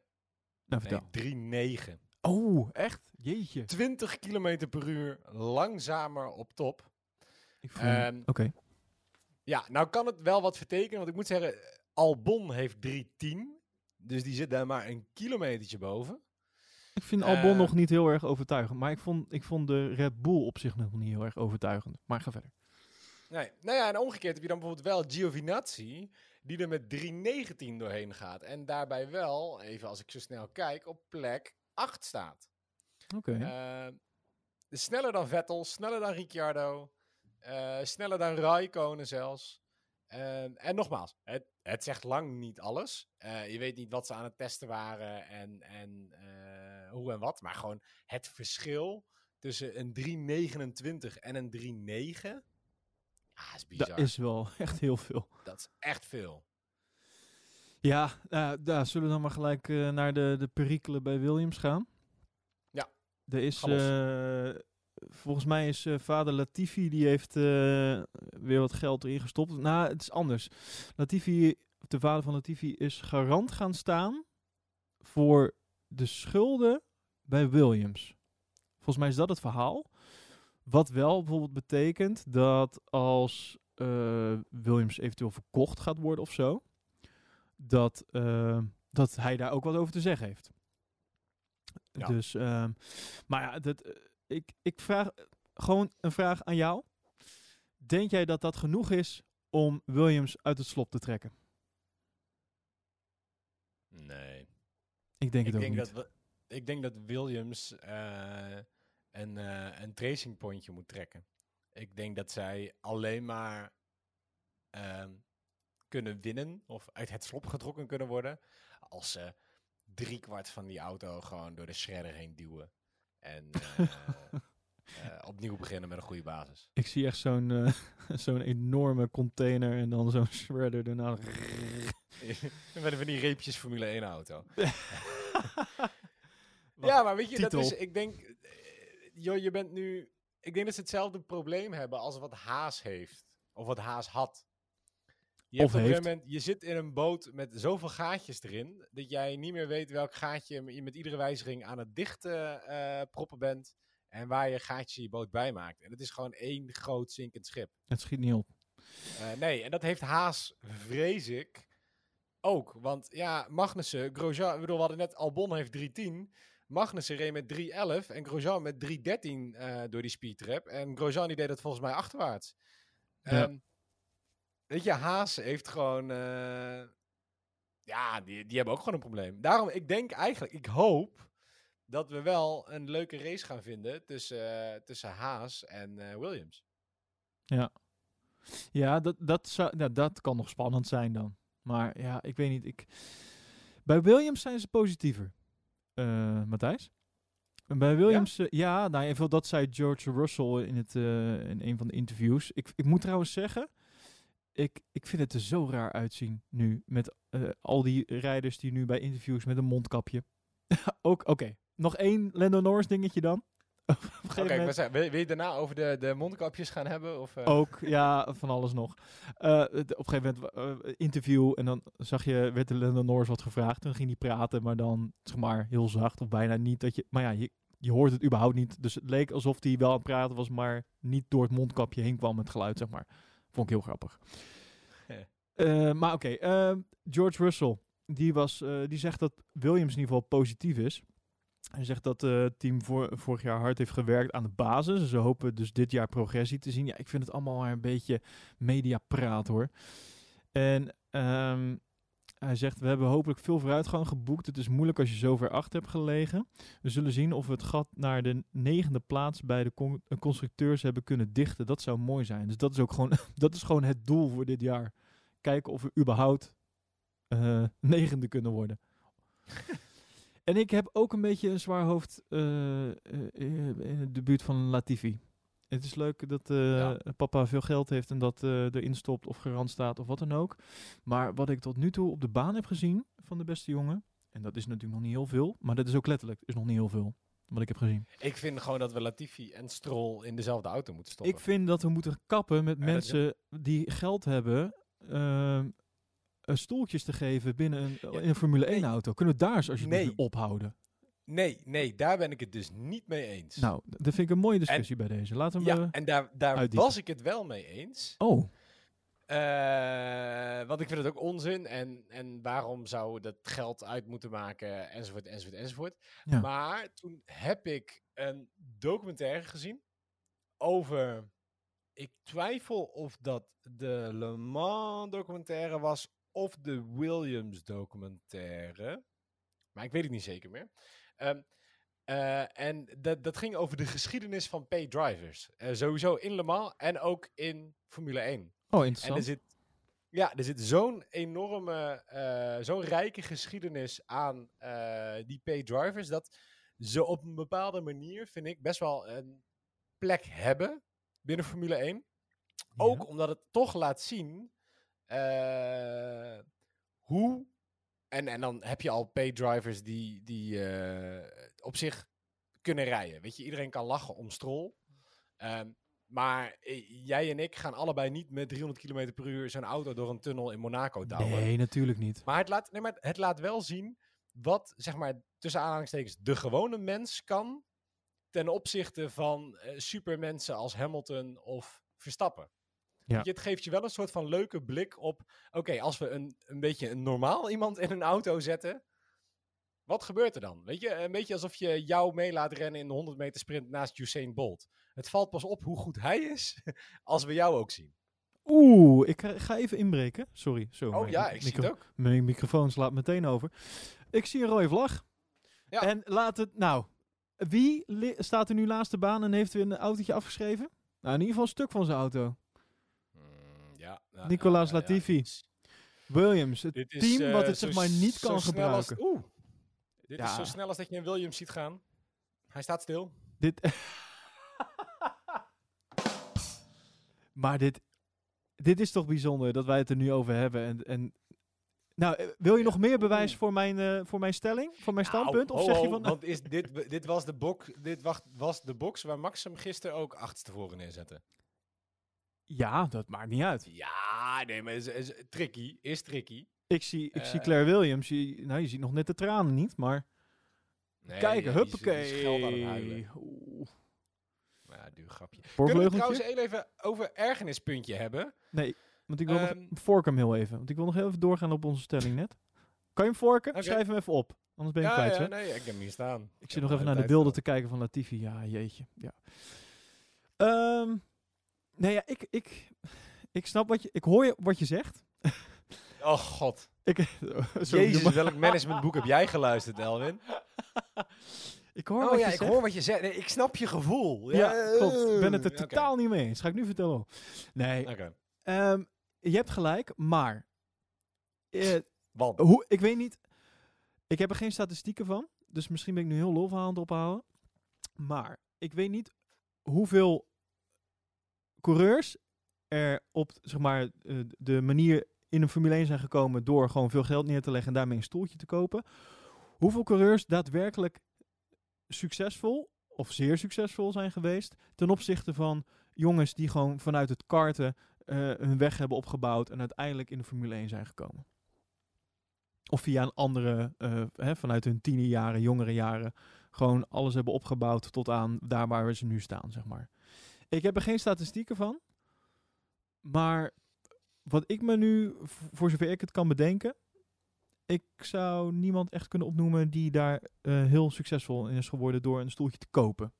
Nou, vertel. Nee, 3,9. Oh, echt? Jeetje. 20 km per uur langzamer op top. Ehm, Oké. Ja, nou kan het wel wat vertekenen, want ik moet zeggen, Albon heeft 310. Dus die zit daar maar een kilometertje boven. Ik vind Albon eh, nog niet heel erg overtuigend. Maar ik vond, ik vond de Red Bull op zich nog niet heel erg overtuigend. Maar ga verder. Nee, nou ja, en omgekeerd heb je dan bijvoorbeeld wel Giovinazzi, die er met 319 doorheen gaat. En daarbij wel, even als ik zo snel kijk, op plek 8 staat. Oké. Eh, sneller dan Vettel, sneller dan Ricciardo, eh, sneller dan Raikkonen zelfs. En nogmaals, het, het zegt lang niet alles. Eh, je weet niet wat ze aan het testen waren en, en hoe en wat. Maar gewoon het verschil tussen een 329 en een 39. Ja, is bizar. dat is wel <laughs> echt heel veel. Dat is echt veel. Ja, uh, daar zullen we dan maar gelijk uh, naar de, de perikelen bij Williams gaan. Ja. Er is, uh, volgens mij is vader Latifi, die heeft weer wat geld erin gestopt. Nou, het is anders. Latifi, de vader van Latifi, is garant gaan staan voor de schulden bij Williams. Volgens mij is dat het verhaal. Wat wel bijvoorbeeld betekent dat als Williams eventueel verkocht gaat worden of zo dat, uh, dat hij daar ook wat over te zeggen heeft. Ja. Dus, uh, maar ja, dat, uh, ik, ik vraag gewoon een vraag aan jou. Denk jij dat dat genoeg is om Williams uit het slop te trekken? Nee. Ik denk ik het denk ook niet. Dat we, ik denk dat Williams een, een tracing pointje moet trekken. Ik denk dat zij alleen maar ehm, kunnen winnen of uit het slop getrokken kunnen worden als ze driekwart van die auto gewoon door de shredder heen duwen. En uh, <laughs> uh, opnieuw beginnen met een goede basis. Ik zie echt zo'n uh, <laughs> zo'n enorme container en dan zo'n shredder daarna. <laughs> Met van die reepjes Formule 1 auto. ja, maar weet je, Titel. dat is, ik denk, joh, je bent nu, ik denk dat ze hetzelfde probleem hebben als wat Haas heeft. Of wat Haas had. Je, Of hebt op een heeft. gegeven moment, je zit in een boot met zoveel gaatjes erin, dat jij niet meer weet welk gaatje je met iedere wijziging aan het dichten uh, proppen bent. En waar je gaatje je boot bij maakt. En het is gewoon één groot zinkend schip. Het schiet niet op. Uh, nee, en dat heeft Haas, vrees ik, ook. Want ja, Magnussen, Grosjean, ik bedoel, we hadden net Albon heeft 310. Magnussen reed met 311 en Grosjean met 313 uh, door die speedtrap. En Grosjean die deed dat volgens mij achterwaarts. Ja. Um, Weet je, Haas heeft gewoon. Uh, ja, die, die hebben ook gewoon een probleem. Daarom, ik denk eigenlijk, ik hoop dat we wel een leuke race gaan vinden tussen, uh, tussen Haas en uh, Williams. Ja, ja, dat, dat, zou, ja, dat kan nog spannend zijn dan. Maar ja, ik weet niet. Ik... Bij Williams zijn ze positiever, Matthijs. Bij Williams, ja, ja nou, even, dat zei George Russell in, het, in een van de interviews. Ik, ik moet trouwens zeggen, ik, ik vind het er zo raar uitzien nu. Met uh, al die rijders die nu bij interviews met een mondkapje. <laughs> Ook, oké. Okay. Nog één Lando Norris dingetje dan. <laughs> Oké, okay, wil, wil je daarna over de, de mondkapjes gaan hebben? Of, uh? Ook, ja, van alles nog. Uh, op een gegeven moment uh, interview en dan zag je, werd de Lando Norris wat gevraagd. Toen ging hij praten, maar dan, zeg maar, heel zacht of bijna niet. Dat je, maar ja, je, je hoort het überhaupt niet. Dus het leek alsof hij wel aan het praten was, maar niet door het mondkapje heen kwam met geluid, zeg maar. Vond ik heel grappig. Uh, maar oké, okay, uh, George Russell, die, was, uh, die zegt dat Williams in ieder geval positief is. Hij zegt dat het team voor, vorig jaar hard heeft gewerkt aan de basis. Ze hopen dus dit jaar progressie te zien. Ja, ik vind het allemaal maar een beetje mediapraat hoor. En um, hij zegt, we hebben hopelijk veel vooruitgang geboekt. Het is moeilijk als je zo ver achter hebt gelegen. We zullen zien of we het gat naar de negende plaats bij de con constructeurs hebben kunnen dichten. Dat zou mooi zijn. Dus dat is ook gewoon, <laughs> dat is gewoon het doel voor dit jaar. Kijken of we überhaupt uh, negende kunnen worden. <laughs> en ik heb ook een beetje een zwaar hoofd uh, in het debuut van Latifi. Het is leuk dat uh, ja. papa veel geld heeft en dat uh, erin stopt of garant staat of wat dan ook. Maar wat ik tot nu toe op de baan heb gezien van de beste jongen, en dat is natuurlijk nog niet heel veel, maar dat is ook letterlijk, is nog niet heel veel wat ik heb gezien. Ik vind gewoon dat we Latifi en Stroll in dezelfde auto moeten stoppen. Ik vind dat we moeten kappen met ja, mensen die geld hebben uh, stoeltjes te geven binnen een, ja. in een Formule 1 auto. Kunnen we daar eens alsjeblieft nee. ophouden? Nee, nee, daar ben ik het dus niet mee eens. Nou, dat vind ik een mooie discussie en, bij deze. Laten we Ja, en daar, daar was ik het wel mee eens. Oh. Uh, want ik vind het ook onzin. En, en waarom zou dat geld uit moeten maken? Enzovoort, enzovoort, enzovoort. Ja. Maar toen heb ik een documentaire gezien over... Ik twijfel of dat de Le Mans documentaire was of de Williams documentaire. Maar ik weet het niet zeker meer. Um, uh, en dat, dat ging over de geschiedenis van pay-drivers. Uh, sowieso in Le Mans en ook in Formule 1. Oh, interessant. En er zit, ja, er zit zo'n enorme, uh, zo'n rijke geschiedenis aan die pay-drivers... dat ze op een bepaalde manier, vind ik, best wel een plek hebben binnen Formule 1. Ja. Ook omdat het toch laat zien hoe En, en dan heb je al paid-drivers die, die eh, op zich kunnen rijden. Weet je, iedereen kan lachen om Stroll. Ehm, maar eh, jij en ik gaan allebei niet met 300 km per uur zo'n auto door een tunnel in Monaco douwen. Nee, natuurlijk niet. Maar het, laat, nee, maar het laat wel zien wat, zeg maar, tussen aanhalingstekens, de gewone mens kan ten opzichte van eh, supermensen als Hamilton of Verstappen. Ja. Je, het geeft je wel een soort van leuke blik op, oké, als we een, een beetje een normaal <laughs> iemand in een auto zetten, wat gebeurt er dan? Weet je, een beetje alsof je jou mee laat rennen in de 100 meter sprint naast Usain Bolt. Het valt pas op hoe goed hij is, <laughs> als we jou ook zien. Oeh, ik ga- even inbreken. Sorry. Zo, Oh ja, ik zie het ook. Mijn microfoon slaat meteen over. Ik zie een rode vlag. Ja. En laat het, nou, wie staat er nu naast de baan en heeft weer een autootje afgeschreven? Nou, in ieder geval een stuk van zijn auto. Ja, ja. Latifi. Williams, het dit is, team wat eh, het zeg zo maar niet kan als- gebruiken. Oeh, dit is zo snel als dat je een Williams ziet gaan. Hij staat stil. Dit. <laughs> maar dit, dit is toch bijzonder dat wij het er nu over hebben. En, en, nou, eh, wil je nog meer bewijs voor mijn, eh, voor mijn stelling? Voor mijn Nou, standpunt? of ho, zeg je van. Want is dit, dit, was de bok, dit wacht, was de box waar Max hem gisteren ook achterstevoren neerzette. Ja, dat maakt niet uit. Ja, nee, maar is, is, tricky. Is tricky. Ik zie, ik zie Eh. Claire Williams. Je, nou, je ziet nog net de tranen niet, maar. Nee, kijken, ja, huppakee. Oeh. Ja, duur grapje. Kunnen we trouwens heel even over ergernispuntje hebben? Nee, want ik wil Ehm. nog. Fork hem heel even. Want ik wil nog heel even doorgaan op onze stelling net. Kan je hem forken? Oké. Schrijf hem even op. Anders ben je Ja, kwijt. ja, hè? nee, ik heb hem hier staan. Ik zit nog even naar de beelden te kijken van Latifi. Ja, jeetje. Ja. Ehm, nee, ja, ik, ik, ik snap wat je... Ik hoor je, wat je zegt. <laughs> Oh god. Ik, <laughs> sorry, Jezus, welk managementboek heb jij geluisterd, Elwin? <laughs> ik hoor Oh wat ja, je ik zegt. hoor wat je zegt. Nee, ik snap je gevoel. Ja, klopt. Ik ben het er totaal niet mee eens. Ga ik nu vertellen. Nee, Oké. ehm, je hebt gelijk, maar... Want. hoe, ik weet niet... Ik heb er geen statistieken van. Dus misschien ben ik nu heel lolverhaal aan het ophalen. Maar ik weet niet hoeveel coureurs er op zeg maar, eh, de manier in een Formule 1 zijn gekomen door gewoon veel geld neer te leggen en daarmee een stoeltje te kopen. Hoeveel coureurs daadwerkelijk succesvol of zeer succesvol zijn geweest ten opzichte van jongens die gewoon vanuit het karten eh, hun weg hebben opgebouwd en uiteindelijk in de Formule 1 zijn gekomen. Of via een andere, eh, hè, vanuit hun tienerjaren, jongere jaren, gewoon alles hebben opgebouwd tot aan daar waar we ze nu staan, zeg maar. Ik heb er geen statistieken van, maar wat ik me nu, voor zover ik het kan bedenken, ik zou niemand echt kunnen opnoemen die daar eh, heel succesvol in is geworden door een stoeltje te kopen.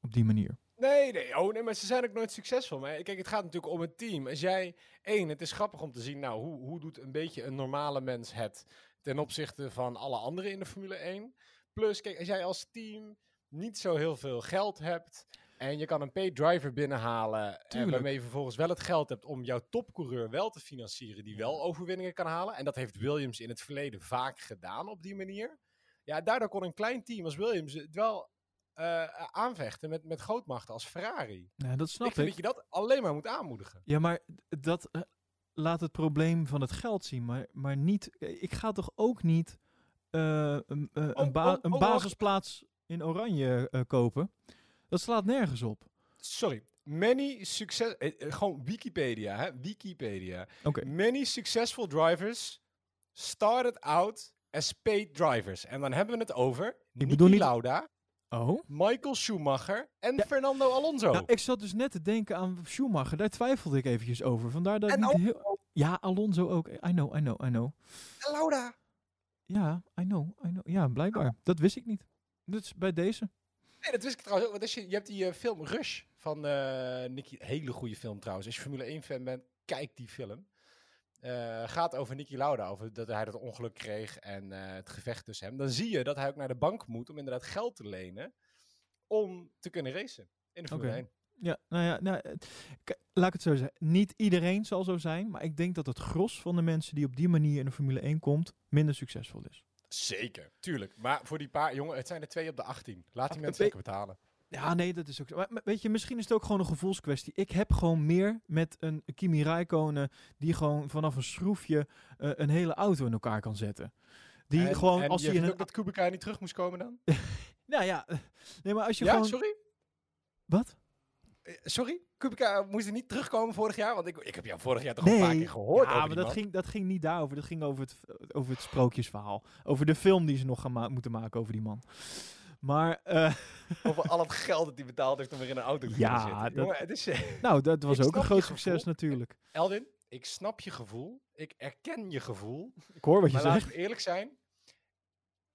Op die manier. Nee, nee, oh nee, maar ze zijn ook nooit succesvol. Maar kijk, het gaat natuurlijk om het team. Als jij, één, het is grappig om te zien, nou, hoe, hoe doet een beetje een normale mens het ten opzichte van alle anderen in de Formule 1? Plus, kijk, als jij als team niet zo heel veel geld hebt en je kan een paid driver binnenhalen en Tuurlijk. waarmee je vervolgens wel het geld hebt om jouw topcoureur wel te financieren die wel overwinningen kan halen. En dat heeft Williams in het verleden vaak gedaan op die manier. Ja, daardoor kon een klein team als Williams het wel eh, aanvechten met, met grootmachten als Ferrari. Ja, dat snap ik vind dat je dat alleen maar moet aanmoedigen. Ja, maar dat eh, laat het probleem van het geld zien, maar, maar niet. eh, Ik ga toch ook niet eh, een, eh, Oh, een, ba- oh, een basisplaats in oranje eh, kopen? Dat slaat nergens op. Sorry. Many success... eh, eh, gewoon Wikipedia, hè? Wikipedia. Oké. Many successful drivers started out as paid drivers. En dan hebben we het over Niki bedoel niet- Lauda, Oh. Michael Schumacher en Ja. Fernando Alonso. Nou, ik zat dus net te denken aan Schumacher. Daar twijfelde ik eventjes over. Vandaar dat ik En niet heel... Ja, Alonso ook. I know, I know, I know. En Lauda. Ja, I know, I know. Ja, blijkbaar. Dat wist ik niet. Dus bij deze. Nee, dat wist ik trouwens ook. Want als je, je hebt die eh, film Rush van eh Nicky. Hele goede film trouwens. Als je Formule 1 fan bent, kijk die film. Eh, gaat over Nicky Lauda, over dat hij dat ongeluk kreeg en het gevecht tussen hem. Dan zie je dat hij ook naar de bank moet om inderdaad geld te lenen om te kunnen racen in de Formule Oké. 1. Ja, nou ja, nou, laat ik het zo zeggen. Niet iedereen zal zo zijn, maar ik denk dat het gros van de mensen die op die manier in de Formule 1 komt, minder succesvol is. Zeker, tuurlijk. Maar voor die paar, jongen, het zijn er twee op de 18. Laat die mensen lekker betalen. Ja, nee, dat is ook zo. Maar weet je, misschien is het ook gewoon een gevoelskwestie. Ik heb gewoon meer met een Kimi Räikkönen die gewoon vanaf een schroefje eh, een hele auto in elkaar kan zetten. Die En- gewoon, en als je je in ook dat Kubica niet terug moest komen dan? <laughs> Nou ja, nee, maar als je Ja, gewoon... sorry? Wat? Eh, Sorry? Kubica moest er niet terugkomen vorig jaar? Want ik, ik heb jou vorig jaar toch een paar keer gehoord ja, maar dat man. ging, dat ging niet daarover. Dat ging over het, over het sprookjesverhaal. Over de film die ze nog gaan ma- moeten maken over die man. Maar, eh, <laughs> Over al het geld dat hij betaald heeft om weer in een auto te Ja, zitten. dat- Jongen, het is... eh, <laughs> nou, dat was ook een groot succes natuurlijk. Elwin, ik snap je gevoel. Ik erken je gevoel. Ik hoor wat je Maar laten zegt. we eerlijk zijn.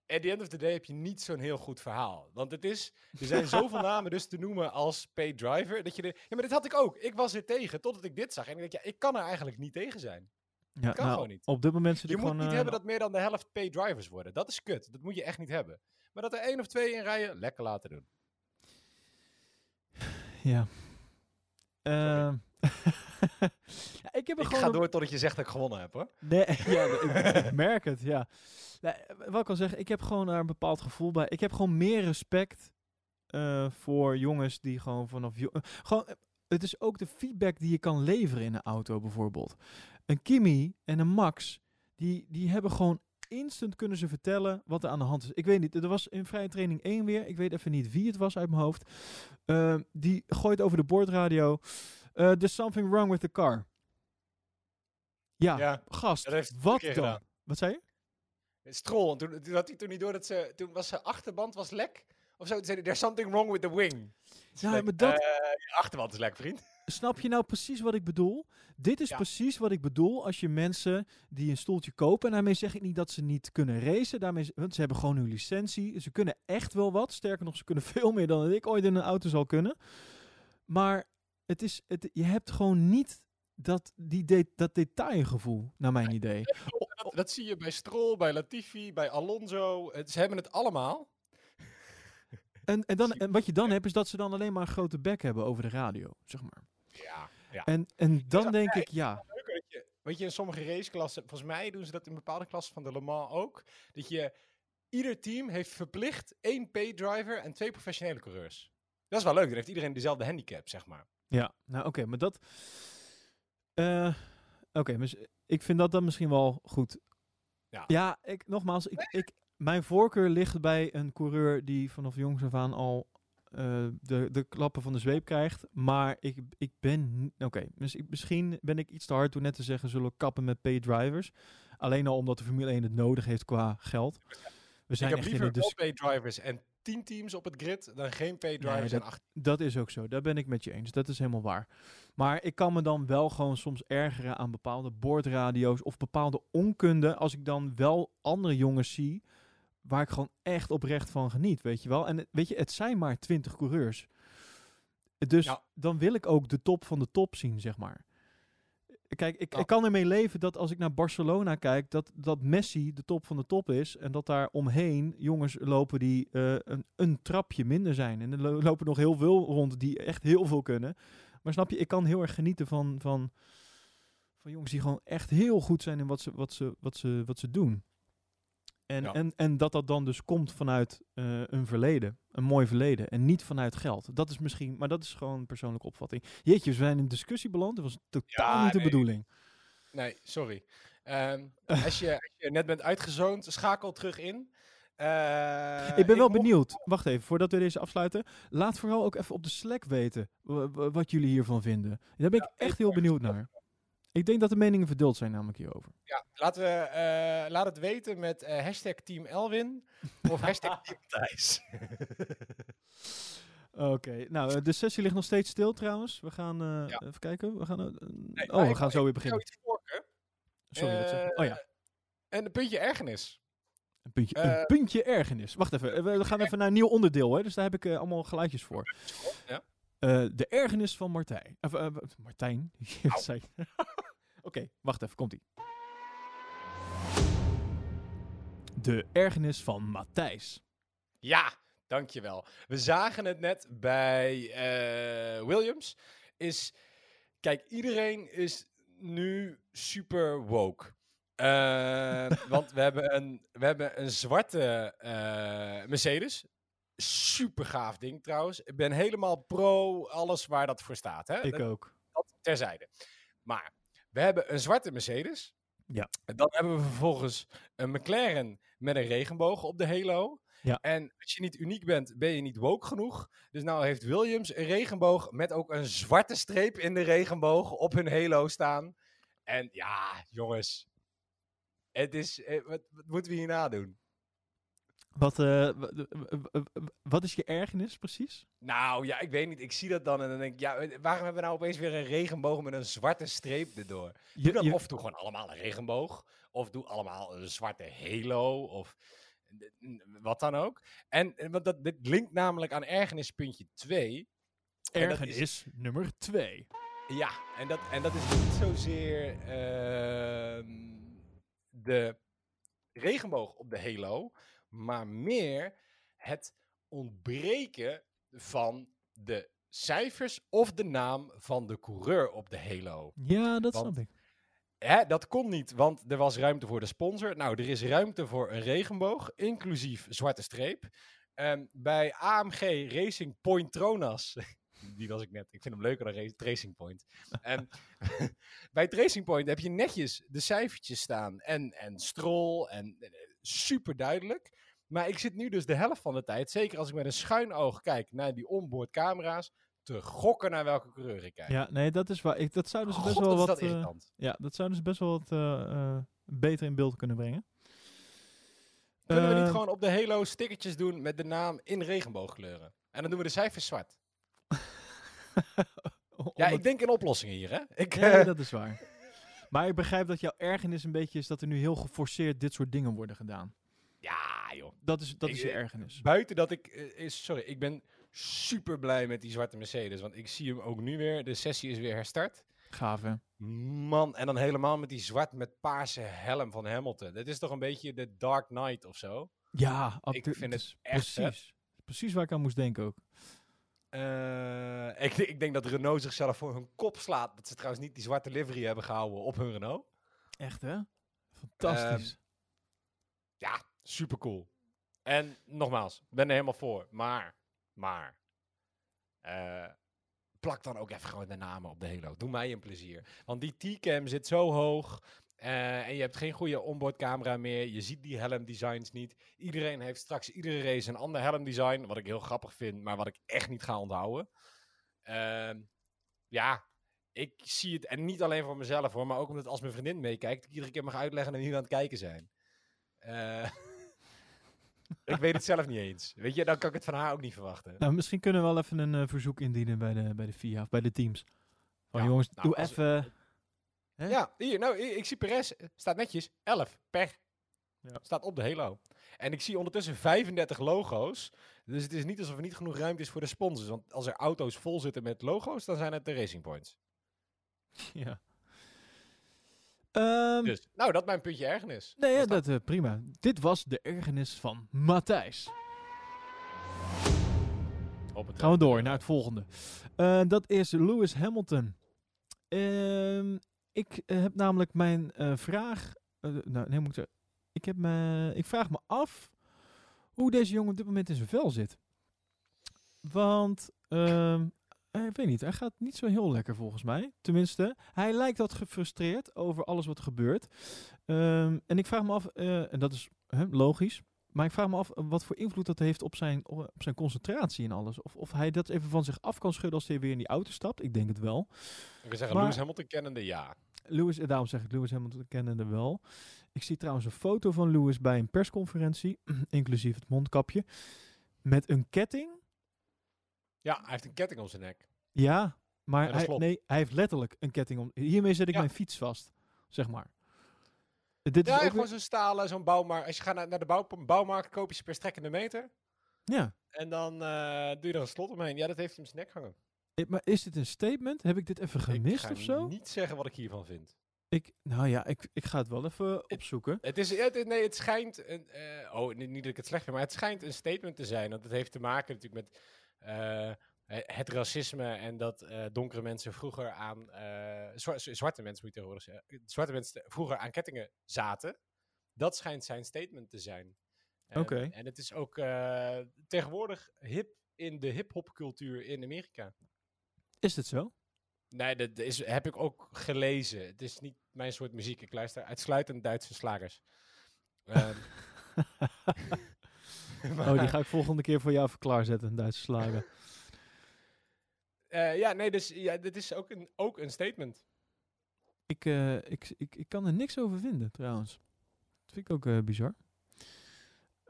At the end of the day heb je niet zo'n heel goed verhaal. Want het is, er zijn zoveel <laughs> namen dus te noemen als paid driver. Dat je de, ja, maar dit had ik ook. Ik was er tegen totdat ik dit zag. En ik dacht, ja, ik kan er eigenlijk niet tegen zijn. Ja, kan nou, gewoon niet. Op dit moment zit Je moet gewoon... niet eh, hebben dat meer dan de helft paid drivers worden. Dat is kut. Dat moet je echt niet hebben. Maar dat er één of twee in rijden, lekker laten doen. Ja. Ja, <laughs> ik heb er Ik gewoon ga door totdat je zegt dat ik gewonnen heb hoor. Nee, <laughs> ja, <laughs> ik, merk het, ja. Nee, wat ik al zeggen, ik heb gewoon daar een bepaald gevoel bij. Ik heb gewoon meer respect eh, voor jongens die gewoon vanaf... eh, gewoon, het is ook de feedback die je kan leveren in een auto bijvoorbeeld. Een Kimi en een Max, die, die hebben gewoon instant kunnen ze vertellen wat er aan de hand is. Ik weet niet, er was in vrije training 1 weer, ik weet even niet wie het was uit mijn hoofd. Eh, die gooit over de boordradio, eh, there's something wrong with the car. Ja, Ja, gast, wat dan? gedaan. Wat zei je? Stroll, toen, toen had hij toen niet door dat ze, toen was zijn achterband was lek. Of zo, toen zei hij, there's something wrong with the wing. Ja, Like, maar dat- eh, je achterband is lek, vriend. Snap je nou precies wat ik bedoel? Dit is Ja. precies wat ik bedoel als je mensen die een stoeltje kopen. En daarmee zeg ik niet dat ze niet kunnen racen. Daarmee, want ze hebben gewoon hun licentie. Ze kunnen echt wel wat. Sterker nog, ze kunnen <laughs> veel meer dan ik ooit in een auto zal kunnen. Maar het is, het, je hebt gewoon niet dat, die de, dat detailgevoel, naar mijn idee. Dat, dat zie je bij Stroll, bij Latifi, bij Alonso. Het, ze hebben het allemaal. En, en, dan, en wat je dan hebt, is dat ze dan alleen maar een grote bek hebben over de radio, zeg maar. Ja, ja. En, en dan denk ja, ik, ja, je, weet je, in sommige raceklassen, volgens mij doen ze dat in bepaalde klassen van de Le Mans ook, dat je, ieder team heeft verplicht één paid driver en twee professionele coureurs. Dat is wel leuk, dan heeft iedereen dezelfde handicap, zeg maar. Ja, nou oké, maar dat. eh, oké, dus ik vind dat dan misschien wel goed. Ja. Ja, ik, nogmaals, ik, ik, mijn voorkeur ligt bij een coureur die vanaf jongs af aan al eh, de, de klappen van de zweep krijgt. Maar ik, ik ben. Oké, dus ik, misschien ben ik iets te hard door net te zeggen: zullen we kappen met pay drivers. Alleen al omdat de Formule 1 het nodig heeft qua geld. We zijn ik heb echt in liever dis- paid drivers en tien teams op het grid dan geen paid drivers dat- en acht. Dat is ook zo. Daar ben ik met je eens. Dat is helemaal waar. Maar ik kan me dan wel gewoon soms ergeren aan bepaalde boordradio's of bepaalde onkunde. Als ik dan wel andere jongens zie waar ik gewoon echt oprecht van geniet, weet je wel. En weet je, het zijn maar twintig coureurs. Dus Ja. dan wil ik ook de top van de top zien, zeg maar. Kijk, ik, ik kan ermee leven dat als ik naar Barcelona kijk, dat, dat Messi de top van de top is. En dat daar omheen jongens lopen die eh, een, een trapje minder zijn. En er lo- lopen nog heel veel rond die echt heel veel kunnen. Maar snap je, ik kan heel erg genieten van, van, van jongens die gewoon echt heel goed zijn in wat ze, wat ze, wat ze, wat ze doen. En, Ja. en, en dat dat dan dus komt vanuit eh, een verleden. Een mooi verleden. En niet vanuit geld. Dat is misschien, maar dat is gewoon een persoonlijke opvatting. Jeetje, we zijn in een discussie beland. Dat was totaal Ja, niet de nee. bedoeling. Nee, sorry. Ehm, als, je, als je net bent uitgezoond, schakel terug in. Eh, ik ben wel benieuwd. Wacht even, voordat we deze afsluiten. Laat vooral ook even op de Slack weten wa- wa- wat jullie hiervan vinden. Daar ben ik echt heel benieuwd naar. Ik denk dat de meningen verdeeld zijn namelijk hierover. Ja, laten we, eh, laat het weten met eh, hashtag Team Elwin of <laughs> hashtag Team Thijs. <laughs> Oké, nou, eh, de sessie ligt nog steeds stil trouwens. We gaan Ja. even kijken. We gaan, Nee, oh, we gaan zo weer beginnen. vorken. Sorry, wat zeg? Oh ja, En een puntje ergernis. een puntje, een puntje ergernis. Wacht even, we gaan even naar een nieuw onderdeel, hè? dus daar heb ik allemaal geluidjes voor. Ja. Eh, de ergernis van Martijn. Of, eh, Martijn? <laughs> Zei ik? <laughs> Oké, wacht even, komt-ie. De ergernis van Matthijs. Ja, dankjewel. We zagen het net bij eh, Williams. Is, kijk, iedereen is nu super woke. Eh, <laughs> want we hebben een, we hebben een zwarte eh, Mercedes. Super gaaf ding trouwens. Ik ben helemaal pro alles waar dat voor staat. Hè? Ik Dat- ook. dat terzijde. Maar we hebben een zwarte Mercedes. Ja. En dan hebben we vervolgens een McLaren met een regenboog op de halo. Ja. En als je niet uniek bent, ben je niet woke genoeg. Dus nou heeft Williams een regenboog met ook een zwarte streep in de regenboog op hun halo staan. En ja, jongens. Het is, eh, wat, wat moeten we hierna doen? Wat, eh, wat is je ergernis precies? Nou ja, ik weet niet. Ik zie dat dan en dan denk ik, ja, eh, waarom hebben we nou opeens weer een regenboog met een zwarte streep erdoor? Doe dan je- of doe gewoon allemaal een regenboog. Of doe allemaal een zwarte halo. Of wat dan ook. En eh, want dat, dit linkt namelijk aan ergernispuntje 2. en dat ergernis is- nummer twee. Ja, en dat, en dat is niet zozeer ehm, de regenboog op de halo. Maar meer het ontbreken van de cijfers of de naam van de coureur op de halo. Ja, dat Want- snap ik. Hè, dat kon niet, want er was ruimte voor de sponsor. Nou, er is ruimte voor een regenboog, inclusief zwarte streep. Ehm, bij AMG Racing Point Tronas, <laughs> die was ik net, ik vind hem leuker dan Ra- Racing Point. Ehm, <laughs> bij het Racing Point heb je netjes de cijfertjes staan en, en strol en eh, super duidelijk. Maar ik zit nu dus de helft van de tijd, zeker als ik met een schuin oog kijk naar die onboard camera's, te gokken naar welke coureur ik kijk. Ja, nee, dat is waar. Ik, dat zouden ze best God, wel wat dat eh, ja, dat zouden ze best wel wat eh, eh, beter in beeld kunnen brengen. Kunnen we niet gewoon op de Halo stickertjes doen met de naam in regenboogkleuren? En dan doen we de cijfers zwart. <laughs> Ja, ik denk in oplossingen hier, hè? Ik, Nee, dat is waar. Maar ik begrijp dat jouw ergernis een beetje is dat er nu heel geforceerd dit soort dingen worden gedaan. Ja, joh. Dat is, dat Ik- is je ergernis. Buiten dat ik... eh, is, sorry, ik ben super blij met die zwarte Mercedes. Want ik zie hem ook nu weer. De sessie is weer herstart. Gaaf, hè? Man, en dan helemaal met die zwart met paarse helm van Hamilton. Dit is toch een beetje de Dark Knight of zo? Ja, Ik vind het vet. precies. Precies waar ik aan moest denken ook. Eh, ik, ik denk dat Renault zichzelf voor hun kop slaat. Dat ze trouwens niet die zwarte livery hebben gehouden op hun Renault. Echt, hè? Fantastisch. Ja, super cool. En nogmaals, ben er helemaal voor. Maar, maar, eh, plak dan ook even gewoon de namen op de Halo. Doe mij een plezier. Want die T-cam zit zo hoog. eh, en je hebt geen goede onboardcamera meer. Je ziet die helmdesigns niet. Iedereen heeft straks iedere race een ander helmdesign. Wat ik heel grappig vind, maar wat ik echt niet ga onthouden. Ehm, ja, ik zie het. En niet alleen voor mezelf hoor, maar ook omdat als mijn vriendin meekijkt, ik iedere keer mag uitleggen en we aan het kijken zijn. Eh, <laughs> ik weet het zelf niet eens. Weet je, dan kan ik het van haar ook niet verwachten. Nou, misschien kunnen we wel even een eh, verzoek indienen bij de, bij de FIA of bij de teams. Van Ja, jongens, nou, doe even... Hè? Ja, hier, nou, ik, ik zie Perez, eh, staat netjes, 11 per. Ja. Staat op de Halo. En ik zie ondertussen 35 logo's. Dus het is niet alsof er niet genoeg ruimte is voor de sponsors. Want als er auto's vol zitten met logo's, dan zijn het de Racing Points. ja. Ehm, Dus, nou, dat mijn puntje ergernis. nee, ja, dat, eh, prima. Dit was de ergernis van Matthijs. Gaan we door naar het volgende. Eh, dat is Lewis Hamilton. Ehm, ik eh, heb namelijk mijn eh, vraag. eh, nou, nee, moet ik, ik, heb me, ik vraag me af hoe deze jongen op dit moment in zijn vel zit. Want, ehm, eh, ik weet niet, hij gaat niet zo heel lekker volgens mij. Tenminste, hij lijkt wat gefrustreerd over alles wat er gebeurt. Ehm, en ik vraag me af, eh, en dat is hè, logisch, maar ik vraag me af eh, wat voor invloed dat heeft op zijn, op zijn concentratie en alles. Of, of hij dat even van zich af kan schudden als hij weer in die auto stapt. Ik denk het wel. Ik wil zeggen, Maar- Lewis Hamilton kennende, ja. Lewis, en daarom zeg ik Lewis Hamilton kennende wel. Ik zie trouwens een foto van Lewis bij een persconferentie, <clears throat> inclusief het mondkapje, met een ketting. Ja, hij heeft een ketting om zijn nek. Ja, maar hij, nee, hij heeft letterlijk een ketting om. Hiermee zet ik Ja. mijn fiets vast, zeg maar. Dit Ja, is ook gewoon weer- zo'n stalen, zo'n bouwmarkt. Als je gaat naar, naar de bouw, bouwmarkt, koop je ze per strekkende meter. ja. En dan eh, doe je er een slot omheen. Ja, dat heeft om zijn nek hangen. Eh, Maar is dit een statement? Heb ik dit even ik gemist ga of zo? niet zeggen wat ik hiervan vind. Ik, nou ja, ik, ik ga het wel even opzoeken. Het is, het, nee, het schijnt, een, eh, oh, niet, niet dat ik het slecht vind, maar het schijnt een statement te zijn. Want het heeft te maken natuurlijk met het racisme en dat eh, donkere mensen vroeger aan, eh, zwarte mensen moet je tegenwoordig zeggen, zwarte mensen vroeger aan kettingen zaten. Dat schijnt zijn statement te zijn. En- Oké. En het is ook eh, tegenwoordig hip in de hip-hop cultuur in Amerika. Is dit zo? Nee, dat is, heb ik ook gelezen. Het is niet mijn soort muziek. Ik luister uitsluitend Duitse slagers. <laughs> <laughs> Oh, die ga ik volgende keer voor jou even klaarzetten, een Duitse slager. <laughs> Eh, ja, nee, dus ja, dit is ook een, ook een statement. Ik, eh, ik, ik, ik kan er niks over vinden, trouwens. Dat vind ik ook eh, bizar.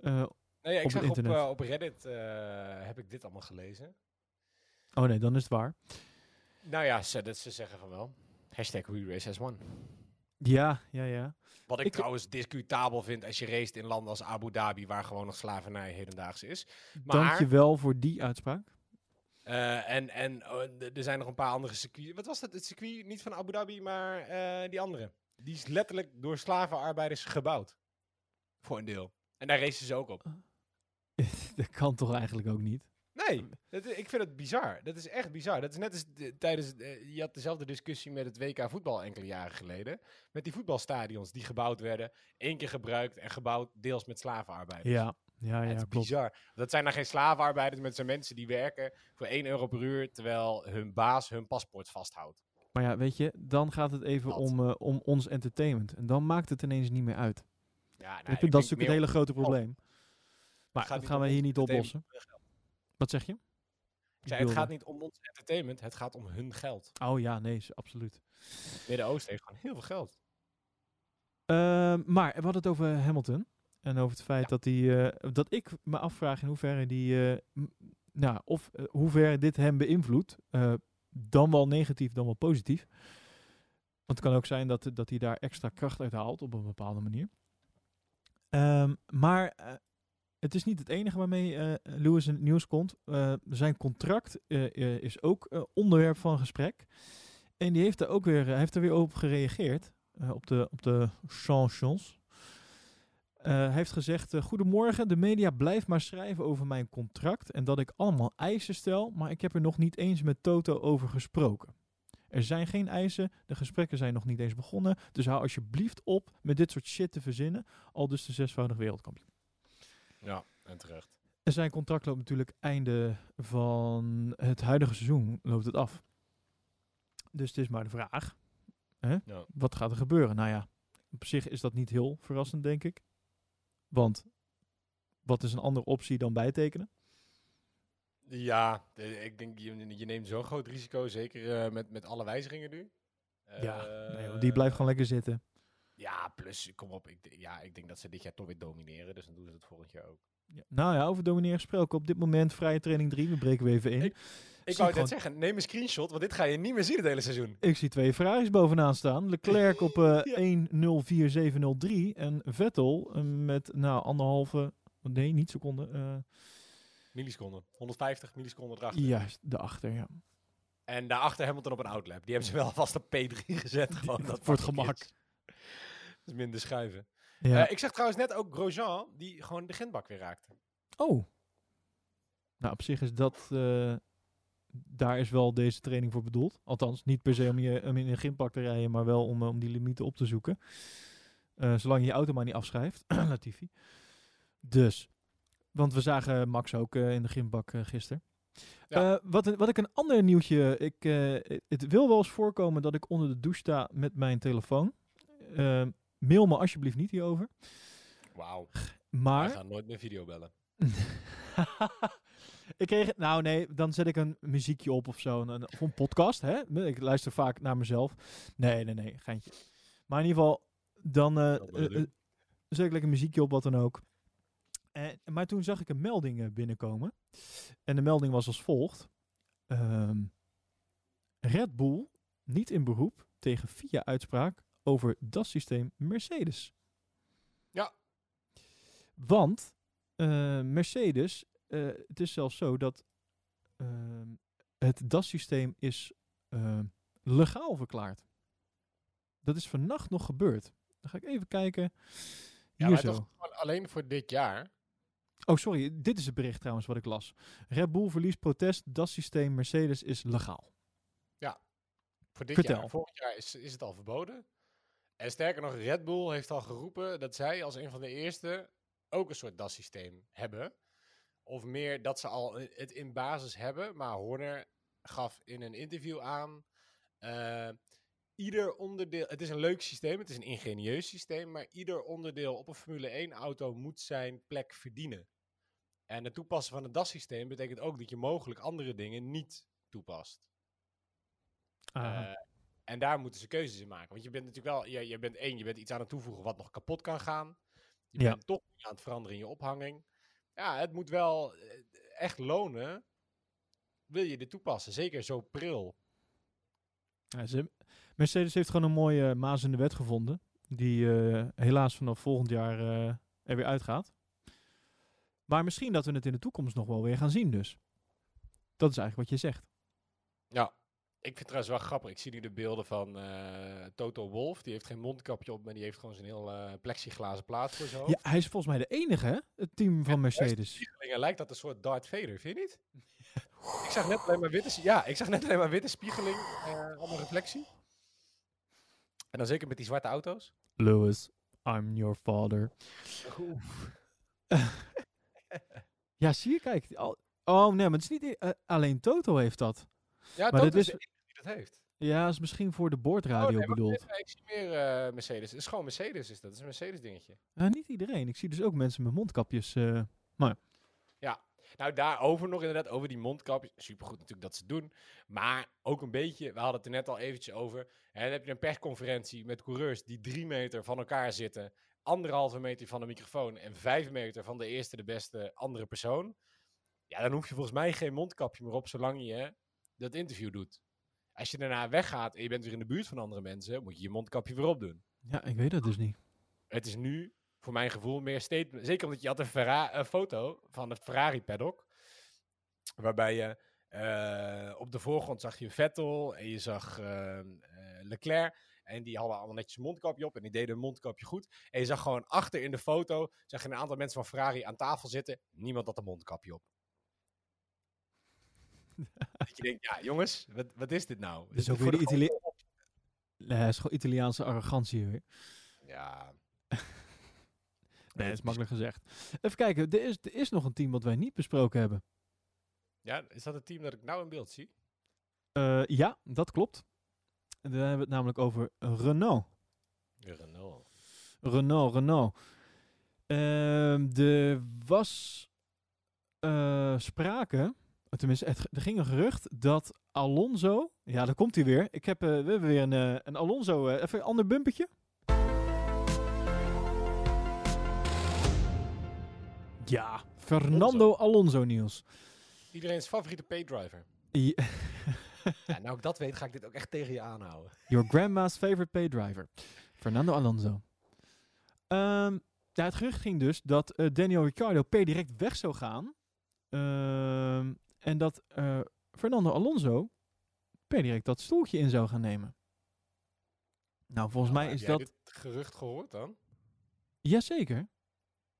Nee, ja, ik Op zag op, op Reddit heb ik dit allemaal gelezen. oh nee, dan is het waar. Nou ja, ze, dat ze zeggen van wel. Hashtag We Race as One. Ja, ja, ja. Wat ik, Ik- trouwens discutabel vind als je race in landen als Abu Dhabi, waar gewoon nog slavernij hedendaags is. Maar- Dank je wel voor die uitspraak. Eh, en en oh, er zijn nog een paar andere circuits. Wat was dat? Het circuit niet van Abu Dhabi, maar eh, die andere. Die is letterlijk door slavenarbeiders gebouwd. Voor een deel. En daar racen ze ook op. <laughs> dat kan toch eigenlijk ook niet? Nee, dat, ik vind het bizar. Dat is echt bizar. Dat is net als de- tijdens. eh, je had dezelfde discussie met het WK voetbal enkele jaren geleden. Met die voetbalstadions die gebouwd werden. één keer gebruikt en gebouwd deels met slavenarbeiders. Ja, ja, Ja, ja, het is klopt. bizar. Dat zijn dan geen slavenarbeiders, maar het zijn mensen die werken voor 1 euro per uur, terwijl hun baas hun paspoort vasthoudt. Maar ja, weet je, dan gaat het even Dat. om, eh, om ons entertainment. En dan maakt het ineens niet meer uit. Ja, nou, je, ik dat is natuurlijk het hele grote probleem. Maar dat niet gaan we hier niet oplossen. Wat zeg je? Ik zei, het gaat niet om ons entertainment, het gaat om hun geld. Oh ja, nee, absoluut. Midden-Oosten heeft gewoon heel veel geld. Ehm, maar we hadden het over Hamilton. En over het feit Ja. dat, hij, eh, dat ik me afvraag in hoeverre die, eh, nou, of eh, hoeverre dit hem beïnvloedt. dan wel negatief, dan wel positief. Want het kan ook zijn dat, dat hij daar extra kracht uit haalt op een bepaalde manier. Ehm, maar het is niet het enige waarmee eh, Lewis in het nieuws komt. Eh, zijn contract eh, is ook onderwerp van gesprek. En die heeft er ook weer, heeft er weer op gereageerd. op de, op de chansons. Hij heeft gezegd: Goedemorgen, de media blijft maar schrijven over mijn contract. En dat ik allemaal eisen stel. Maar ik heb er nog niet eens met Toto over gesproken. Er zijn geen eisen, de gesprekken zijn nog niet eens begonnen. Dus hou alsjeblieft op met dit soort shit te verzinnen. Al dus de zesvoudig wereldkampioen. Ja, en terecht. En zijn contract loopt natuurlijk einde van het huidige seizoen loopt het af. Dus het is maar de vraag. Hè? Ja. Wat gaat er gebeuren? Nou ja, op zich is dat niet heel verrassend, denk ik. Want wat is een andere optie dan bijtekenen? Ja, ik denk, je, je neemt zo'n groot risico, zeker eh, met, met alle wijzigingen nu. ja, Eh, nee, die blijft gewoon lekker zitten. Ja, plus, kom op, ik, ja, ik denk dat ze dit jaar toch weer domineren, dus dan doen ze het volgend jaar ook. Ja. Nou ja, over domineren gesproken. Op dit moment vrije training 3. We breken we even in. Ik- Ik, wou net zeggen, neem een screenshot, want dit ga je niet meer zien het hele seizoen. ik zie twee Ferraris bovenaan staan. Leclerc op eh <laughs> Ja. 1.04.703. En Vettel eh, met nou, anderhalve... Nee, niet seconde. eh Milliseconden, 150 milliseconden erachter. juist, daarachter, ja. En daarachter Hamilton op een outlap. Die hebben ze wel vast op P3 gezet. <laughs> Gewoon <laughs> dat Voor het gemak. Is. Minder schuiven. ja. Eh, ik zag trouwens net ook Grosjean, die gewoon de grindbak weer raakte. Oh. Nou, op zich is dat... eh, daar is wel deze training voor bedoeld. Althans, niet per se om, je, om in een gympak te rijden, maar wel om, eh, om die limieten op te zoeken. Zolang je je auto maar niet afschrijft. <clears throat> Latifi. Dus. Want we zagen Max ook in de gymbak gisteren. Ja. Wat, wat ik een ander nieuwtje... Ik, het wil wel eens voorkomen dat ik onder de douche sta met mijn telefoon. Mail me alsjeblieft niet hierover. Wauw. Maar... We gaan nooit meer video bellen. <laughs> ik kreeg, nou nee, dan zet ik een muziekje op of zo. Een, of een podcast, hè. Ik luister vaak naar mezelf. Nee, nee, nee, geintje. Maar in ieder geval, dan eh, eh, eh, zet ik lekker muziekje op, wat dan ook. En, maar toen zag ik een melding binnenkomen. En de melding was als volgt. Ehm, Red Bull niet in beroep tegen VIA-uitspraak over DAS-systeem Mercedes. Ja. Want eh, Mercedes, eh, het is zelfs zo dat ehm, het DAS-systeem is ehm, legaal verklaard. Dat is vannacht nog gebeurd. Dan ga ik even kijken. Ja, Hier zo. alleen voor dit jaar. Oh, sorry. Dit is het bericht trouwens wat ik las. Red Bull verliest protest. DAS-systeem Mercedes is legaal. Voor dit Vertel. jaar. Vorig jaar is, is het al verboden. En sterker nog, Red Bull heeft al geroepen dat zij als een van de eerste ook een soort DAS-systeem hebben. Of meer dat ze al het in basis hebben. Maar Horner gaf in een interview aan. eh, ieder onderdeel, het is een leuk systeem, het is een ingenieus systeem, maar ieder onderdeel op een Formule 1 auto moet zijn plek verdienen. En het toepassen van het DAS-systeem betekent ook dat je mogelijk andere dingen niet toepast. Aha. En daar moeten ze keuzes in maken. Want je bent natuurlijk wel, je, je bent één, je bent iets aan het toevoegen wat nog kapot kan gaan. Je Ja. bent toch aan het veranderen in je ophanging. Ja, het moet wel eh, echt lonen. Wil je dit toepassen? Zeker zo pril. Ja, ze, Mercedes heeft gewoon een mooie maas in de wet gevonden. Die eh, helaas vanaf volgend jaar eh, er weer uitgaat. Maar misschien dat we het in de toekomst nog wel weer gaan zien dus. Dat is eigenlijk wat je zegt. Ja. Ik vind het trouwens wel grappig. Ik zie nu de beelden van eh, Toto Wolf. Die heeft geen mondkapje op, maar die heeft gewoon zijn heel eh plexiglazen plaat voor zijn hoofd. Ja, hij is volgens mij de enige, hè? Het team van Mercedes. Spiegelingen lijkt dat een soort Darth Vader, vind je niet? ik zag net alleen maar witte, ja, ik zag net alleen maar witte spiegeling, eh allemaal reflectie. En dan zeker met die zwarte auto's. Lewis, I'm your father. <laughs> Ja, zie je, kijk. Oh nee, maar het is niet eh, alleen Toto heeft dat. Ja, Maar dat dit is de die dat heeft. Ja, is misschien voor de boordradio oh, nee, bedoeld. even, ik zie meer eh, Mercedes. Het is gewoon Mercedes, is dat. Het is een Mercedes dingetje. Nou, niet iedereen. Ik zie dus ook mensen met mondkapjes. eh, Nou, daarover nog inderdaad, over die mondkapjes. Supergoed natuurlijk dat ze het doen. Maar ook een beetje, we hadden het er net al eventjes over. En dan heb je een persconferentie met coureurs die drie meter van elkaar zitten. Anderhalve meter van de microfoon en vijf meter van de eerste, de beste andere persoon. Ja, dan hoef je volgens mij geen mondkapje meer op zolang je dat interview doet. Als je daarna weggaat en je bent weer in de buurt van andere mensen, moet je je mondkapje weer opdoen. ja, ik weet dat dus niet. Het is nu, voor mijn gevoel, meer statement. Zeker omdat je had een, Ferra- een foto van het Ferrari paddock. Waarbij je eh, op de voorgrond zag je Vettel en je zag eh, eh, Leclerc. En die hadden allemaal netjes een mondkapje op en die deden een mondkapje goed. En je zag gewoon achter in de foto, zag je een aantal mensen van Ferrari aan tafel zitten. Niemand had een mondkapje op. <laughs> dat je denkt, ja jongens, wat, wat is dit nou? Dus Is ook weer de Itali- Nee, is gewoon Italiaanse arrogantie weer. Ja, <laughs> Nee, dat is makkelijk gezegd. Even kijken, er is, er is nog een team wat wij niet besproken hebben. ja, is dat het team dat ik nou in beeld zie? Eh, ja, dat klopt. En Dan hebben we het namelijk over Renault. Renault. Renault, Renault. Ehm, er was eh, sprake, tenminste, het, er ging een gerucht dat Alonso, ja, daar komt hij weer. Ik heb, eh, we hebben weer een, eh, een Alonso, eh, even een ander bumpertje. Ja, Fernando Alonso, Niels. Iedereen's favoriete paydriver. I- <laughs> Ja, nou ik dat weet, ga ik dit ook echt tegen je aanhouden. Your grandma's favorite pay driver. Fernando Alonso. Ehm, ja, het gerucht ging dus dat Daniel Ricciardo per direct weg zou gaan. Ehm, en dat eh, Fernando Alonso per direct dat stoeltje in zou gaan nemen. Nou, volgens mij Heb is dat... dit gerucht gehoord dan? Jazeker.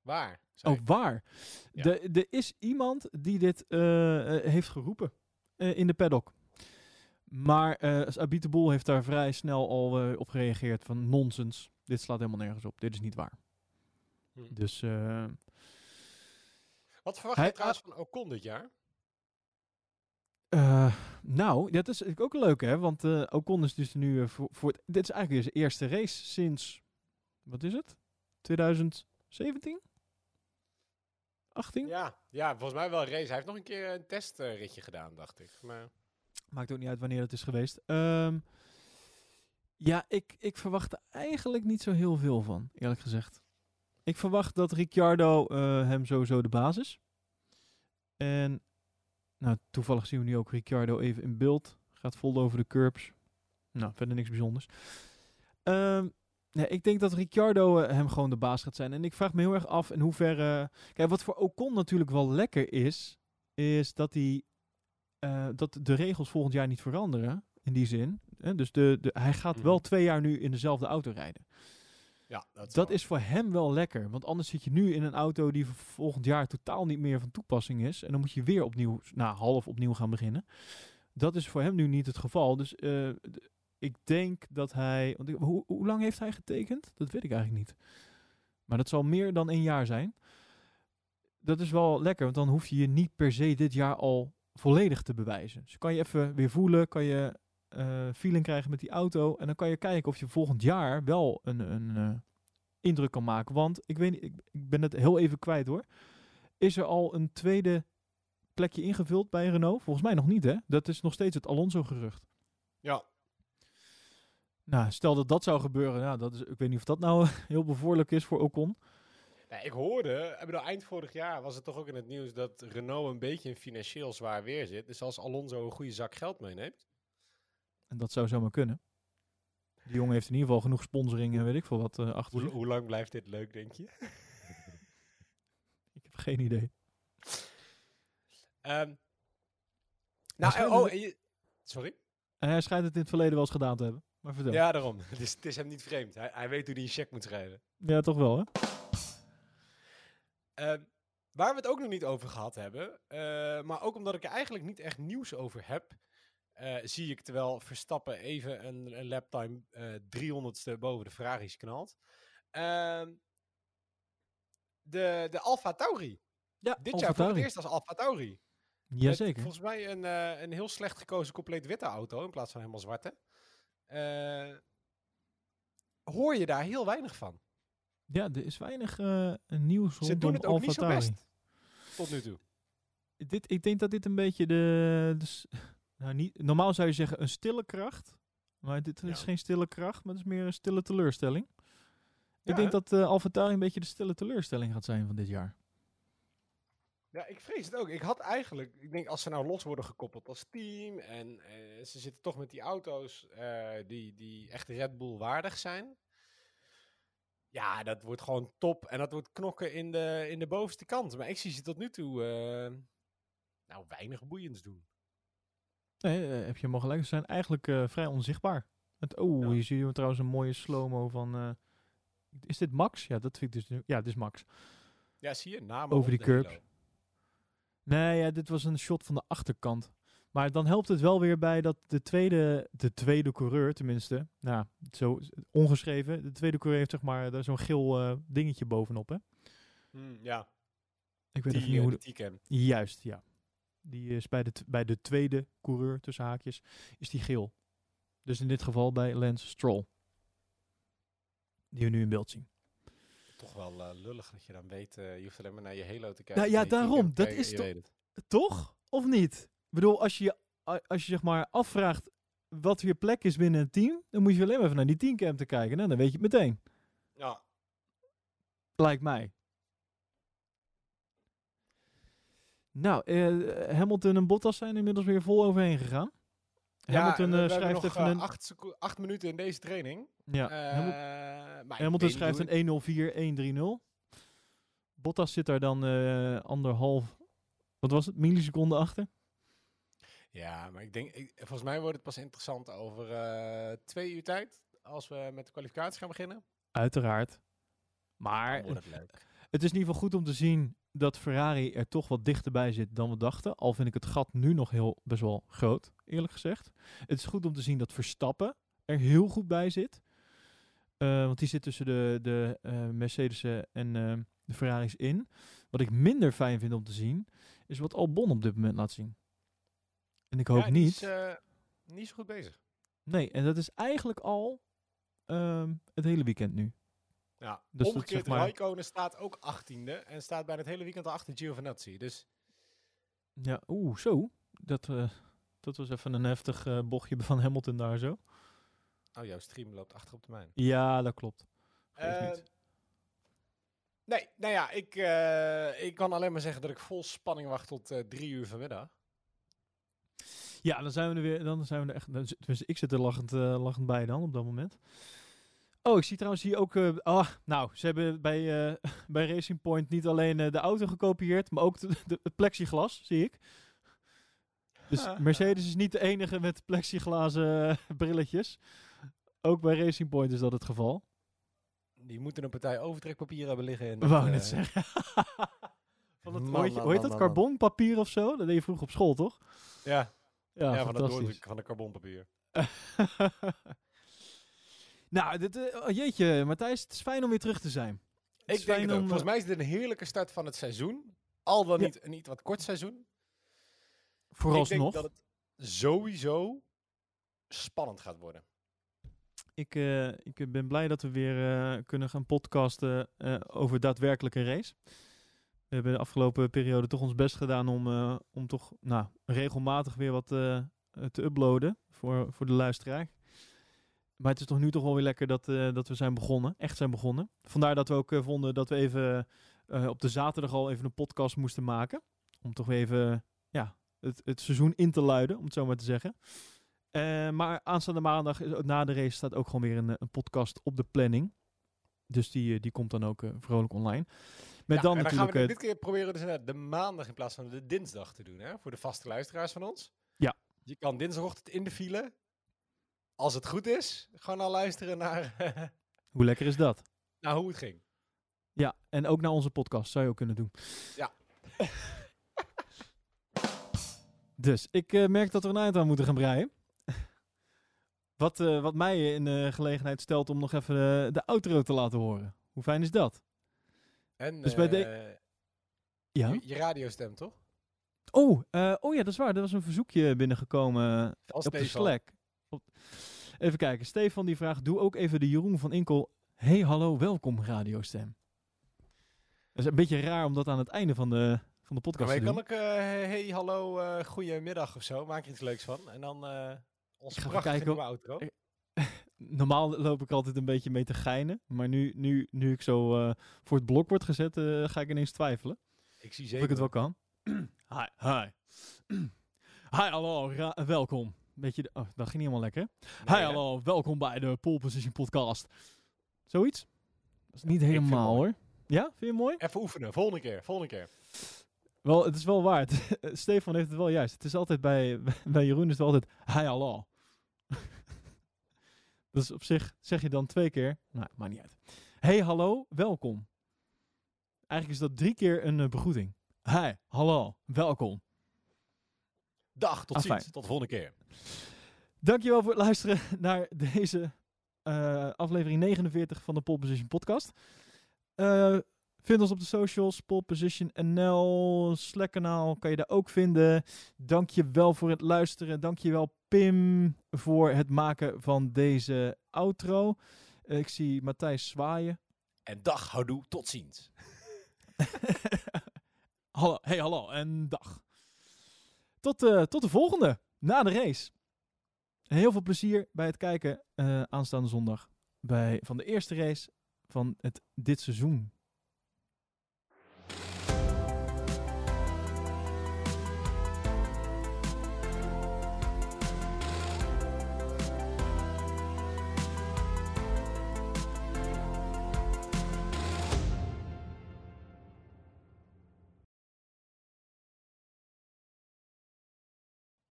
Waar? Oh, waar? Ja. De- Er is iemand die dit eh, eh, heeft geroepen in de paddock. Maar uh, Abit de Boel heeft daar vrij snel al op gereageerd van nonsens. Dit slaat helemaal nergens op. Dit is niet waar. Hm. Dus Wat verwacht Hij- je trouwens van Ocon dit jaar? Eh, nou, dat is ook leuk hè. Want eh Ocon is dus nu eh, voor, voor het, dit is eigenlijk weer zijn eerste race sinds, wat is het? 2017? 18? Ja, ja, volgens mij wel een race. Hij heeft nog een keer een testritje gedaan, dacht ik. Maar Maakt ook niet uit wanneer het is geweest. Ehm, ja, ik, ik verwacht er eigenlijk niet zo heel veel van, eerlijk gezegd. Ik verwacht dat Ricciardo hem sowieso de basis. En nou, toevallig zien we nu ook Ricciardo even in beeld. Gaat vol over de curbs. Nou, verder niks bijzonders. Ehm, nee, ik denk dat Ricciardo eh, hem gewoon de baas gaat zijn. En ik vraag me heel erg af in hoeverre... Kijk, wat voor Ocon natuurlijk wel lekker is, is dat hij eh, dat de regels volgend jaar niet veranderen. In die zin. Dus de, de, hij gaat Mhm. wel twee jaar nu in dezelfde auto rijden. Ja, dat, Dat is voor hem wel lekker. Want anders zit je nu in een auto die volgend jaar totaal niet meer van toepassing is. En dan moet je weer opnieuw, nou half opnieuw gaan beginnen. Dat is voor hem nu niet het geval. Dus eh, ik denk dat hij... Want ik- hoe, hoe lang heeft hij getekend? Dat weet ik eigenlijk niet. Maar dat zal meer dan een jaar zijn. Dat is wel lekker, want dan hoef je je niet per se dit jaar al volledig te bewijzen. Dus kan je even weer voelen, kan je eh, feeling krijgen met die auto. En dan kan je kijken of je volgend jaar wel een, een eh, indruk kan maken. Want ik weet niet, ik, ik ben het heel even kwijt hoor. Is er al een tweede plekje ingevuld bij Renault? Volgens mij nog niet hè. Dat is nog steeds het Alonso gerucht. Ja. Nou, stel dat dat zou gebeuren. Ja, dat is, ik weet niet of dat nou <laughs> heel bevorderlijk is voor Ocon. Ja, ik hoorde, ik bedoel, eind vorig jaar was het toch ook in het nieuws dat Renault een beetje in financieel zwaar weer zit. Dus als Alonso een goede zak geld meeneemt. En dat zou zomaar kunnen. Die jongen heeft in ieder geval genoeg sponsoring en weet ik veel wat eh, achter Hoe, hoe lang blijft dit leuk, denk je? <laughs> Ik heb geen idee. Ehm, nou, oh, sorry? En hij schijnt het in het verleden wel eens gedaan te hebben. Maar vertel. Ja, daarom. <laughs> Het is, het is hem niet vreemd. Hij, hij weet hoe hij een check moet schrijven. Ja, toch wel, hè? Ehm, waar we het ook nog niet over gehad hebben, eh, maar ook omdat ik er eigenlijk niet echt nieuws over heb, eh, zie ik terwijl Verstappen even een, een laptime eh 300ste boven de Ferraris knalt. Ehm, de, de Alfa Tauri. Ja, Dit jaar voor het eerst als Alfa Tauri. Met Jazeker. Volgens mij een, eh, een heel slecht gekozen compleet witte auto in plaats van helemaal zwarte. Hoor je daar heel weinig van. Ja, er is weinig nieuws Ze doen het ook niet zo best. Tot nu toe. Dit, ik denk dat dit een beetje de... de nou, niet, normaal zou je zeggen een stille kracht. Maar dit is Ja. geen stille kracht, maar het is meer een stille teleurstelling. Ja, ik denk dat AlphaTauri een beetje de stille teleurstelling gaat zijn van dit jaar. Ja, ik vrees het ook. Ik had eigenlijk, ik denk als ze nou los worden gekoppeld als team en eh, ze zitten toch met die auto's eh, die, die echt Red Bull waardig zijn. Ja, dat wordt gewoon top en dat wordt knokken in de, in de bovenste kant. Maar ik zie ze tot nu toe nou weinig boeiends doen. Nee, eh, heb je helemaal gelijk. Ze zijn eigenlijk eh, vrij onzichtbaar. Het, oh, Ja. hier zie je trouwens een mooie slow-mo van... eh, is dit Max? Ja, dat vind ik dus... nu- Ja, dit is Max. Ja, zie je, namen Over die curbs. Nee, ja, dit was een shot van de achterkant. Maar dan helpt het wel weer bij dat de tweede, de tweede coureur, tenminste, nou, zo ongeschreven, de tweede coureur heeft zeg maar daar zo'n geel dingetje bovenop, hè? Hmm, ja, Ik weet die, niet hoe... de. Juist, ja. Die is bij de, bij de tweede coureur, tussen haakjes, is die geel. Dus in dit geval bij Lance Stroll. Die we nu in beeld zien. Toch wel eh, lullig dat je dan weet, eh, je hoeft alleen maar naar je halo te kijken. Nou ja, daarom, dat is toch- het. Of niet? Ik bedoel, als je, als je zeg maar afvraagt wat je plek is binnen een team, dan moet je alleen maar even naar die teamcam te kijken. Nou, dan weet je het meteen. Ja, Lijkt mij. Nou, eh, Hamilton en Bottas zijn inmiddels weer vol overheen gegaan. Hamilton eh, schrijft nog, even eh, een... acht, acht minuten in deze training. ja, Eh, Hamil- maar Hamilton schrijft een 104, 130. Bottas zit daar dan anderhalf... Wat was het? Milliseconden achter? Ja, maar ik denk, ik, volgens mij wordt het pas interessant over twee uur tijd. Als we met de kwalificatie gaan beginnen. Uiteraard. Maar het leuk. Het is in ieder geval goed om te zien dat Ferrari er toch wat dichterbij zit dan we dachten. Al vind ik het gat nu nog heel best wel groot, eerlijk gezegd. Het is goed om te zien dat Verstappen er heel goed bij zit. Eh, want die zit tussen de, de Mercedes'en en eh, de Ferraris in. Wat ik minder fijn vind om te zien, is wat Albon op dit moment laat zien. En ik hoop Ja, niet. Is, niet zo goed bezig. Nee, en dat is eigenlijk al ehm, het hele weekend nu. Ja, Dus omgekeerd, zeg maar- Raikkonen staat ook achttiende. En staat bijna het hele weekend al achter Giovinazzi. Dus Ja, oeh, zo. Dat, eh, dat was even een heftig eh, bochtje van Hamilton daar zo. oh, jouw stream loopt achter op de mijne. Ja, dat klopt. Niet. nee, nou ja, ik, eh, ik kan alleen maar zeggen dat ik vol spanning wacht tot eh, drie uur vanmiddag. Ja, dan zijn we er weer. Dan zijn we er echt. Tenminste, ik zit er lachend, eh, lachend bij dan op dat moment. Oh, ik zie trouwens hier ook. ah, nou, ze hebben bij, eh, <laughs> bij Racing Point niet alleen eh, de auto gekopieerd, maar ook het plexiglas, zie ik. Dus <laughs> Mercedes is niet de enige met plexiglazen brilletjes. Ook bij Racing Point is dat het geval. Die moeten een partij overtrekpapier hebben liggen. Dat, wou net zeggen. <laughs> Van het, Man, hoe heet, man, dat? man. Carbonpapier of zo? Dat deed je vroeger op school, toch? Ja, Ja, ja, van het van de carbonpapier. Nou, dit, eh, oh, jeetje, Matthijs, het is fijn om weer terug te zijn. Het Ik denk het ook. om, Volgens eh, mij is dit een heerlijke start van het seizoen. Al dan Ja. niet een iets wat kort seizoen. Ik Vooralsnog. denk dat het sowieso spannend gaat worden. Ik, eh, ik ben blij dat we weer kunnen gaan podcasten over daadwerkelijke race. We hebben de afgelopen periode toch ons best gedaan om, om toch nou, regelmatig weer wat te uploaden voor, voor de luisteraar. Maar het is toch nu toch wel weer lekker dat, eh, dat we zijn begonnen, echt zijn begonnen. Vandaar dat we ook eh, vonden dat we even eh, op de zaterdag al even een podcast moesten maken. Om toch even ja, het, het seizoen in te luiden, om het zo maar te zeggen. Maar aanstaande maandag, na de race, staat ook gewoon weer een, een podcast op de planning. Dus die, die komt dan ook vrolijk online. Met Ja, dan dan gaan we dit keer proberen dus de maandag in plaats van de dinsdag te doen, hè? Voor de vaste luisteraars van ons. Ja. Je kan dinsdagochtend in de file, als het goed is, gewoon al luisteren naar, <laughs> hoe lekker is dat? naar hoe het ging. Ja, en ook naar onze podcast zou je ook kunnen doen. Ja. <laughs> dus ik eh, merk dat we een eind aan moeten gaan breien. <laughs> wat, eh, wat mij in de gelegenheid stelt om nog even eh, de outro te laten horen. Hoe fijn is dat? En Dus bij de- Ja. je, je radiostem, toch? Oh, oh ja, dat is waar. Er was een verzoekje binnengekomen op de. Slack. Even kijken. Stefan die vraagt, doe ook even de Jeroen van Inkel. Hey, hallo, welkom radiostem. Dat is een beetje raar om dat aan het einde van de, van de podcast Maar te je doen. kan ook, eh, hey, hallo, eh goedemiddag of zo. Maak er iets leuks van. En dan eh onze Ik ga even prachtige kijken nieuwe outro. Ik- <laughs> Normaal loop ik altijd een beetje mee te geinen. Maar nu, nu, nu ik zo eh, voor het blok word gezet, eh, ga ik ineens twijfelen. Ik zie Of zeker. ik het wel kan. <clears throat> hi, hi. <clears throat> hi, hallo, welkom. Beetje de, oh, dat ging niet helemaal lekker. Nee, hi, hallo, welkom bij de Pole Position Podcast. Zoiets? Dat is niet helemaal hoor. Ja, vind je het mooi? Even oefenen. Volgende keer. Volgende keer. Wel, het is wel waar. Het- <laughs> Stefan heeft het wel juist. Het is altijd bij, <laughs> bij Jeroen is het altijd hi, hallo. <laughs> dus op zich zeg je dan twee keer. Nou, maakt niet uit. Hey, hallo, welkom. Eigenlijk is dat drie keer een eh, begroeting. Hi, hallo, welkom. Dag, tot Ah, ziens. fijn. Tot de volgende keer. Dankjewel voor het luisteren <laughs> naar deze eh, aflevering 49 van de Pole Position Podcast. Eh, vind ons op de socials, Pole Position NL, Slack kanaal, kan je daar ook vinden. Dankjewel voor het luisteren. Dankjewel Pim voor het maken van deze outro. Eh, ik zie Matthijs zwaaien. En dag, houdoe, tot ziens. <laughs> <laughs> hallo, hey hallo en dag. Tot, eh, tot de volgende, na de race. Heel veel plezier bij het kijken eh, aanstaande zondag bij, van de eerste race van het, dit seizoen.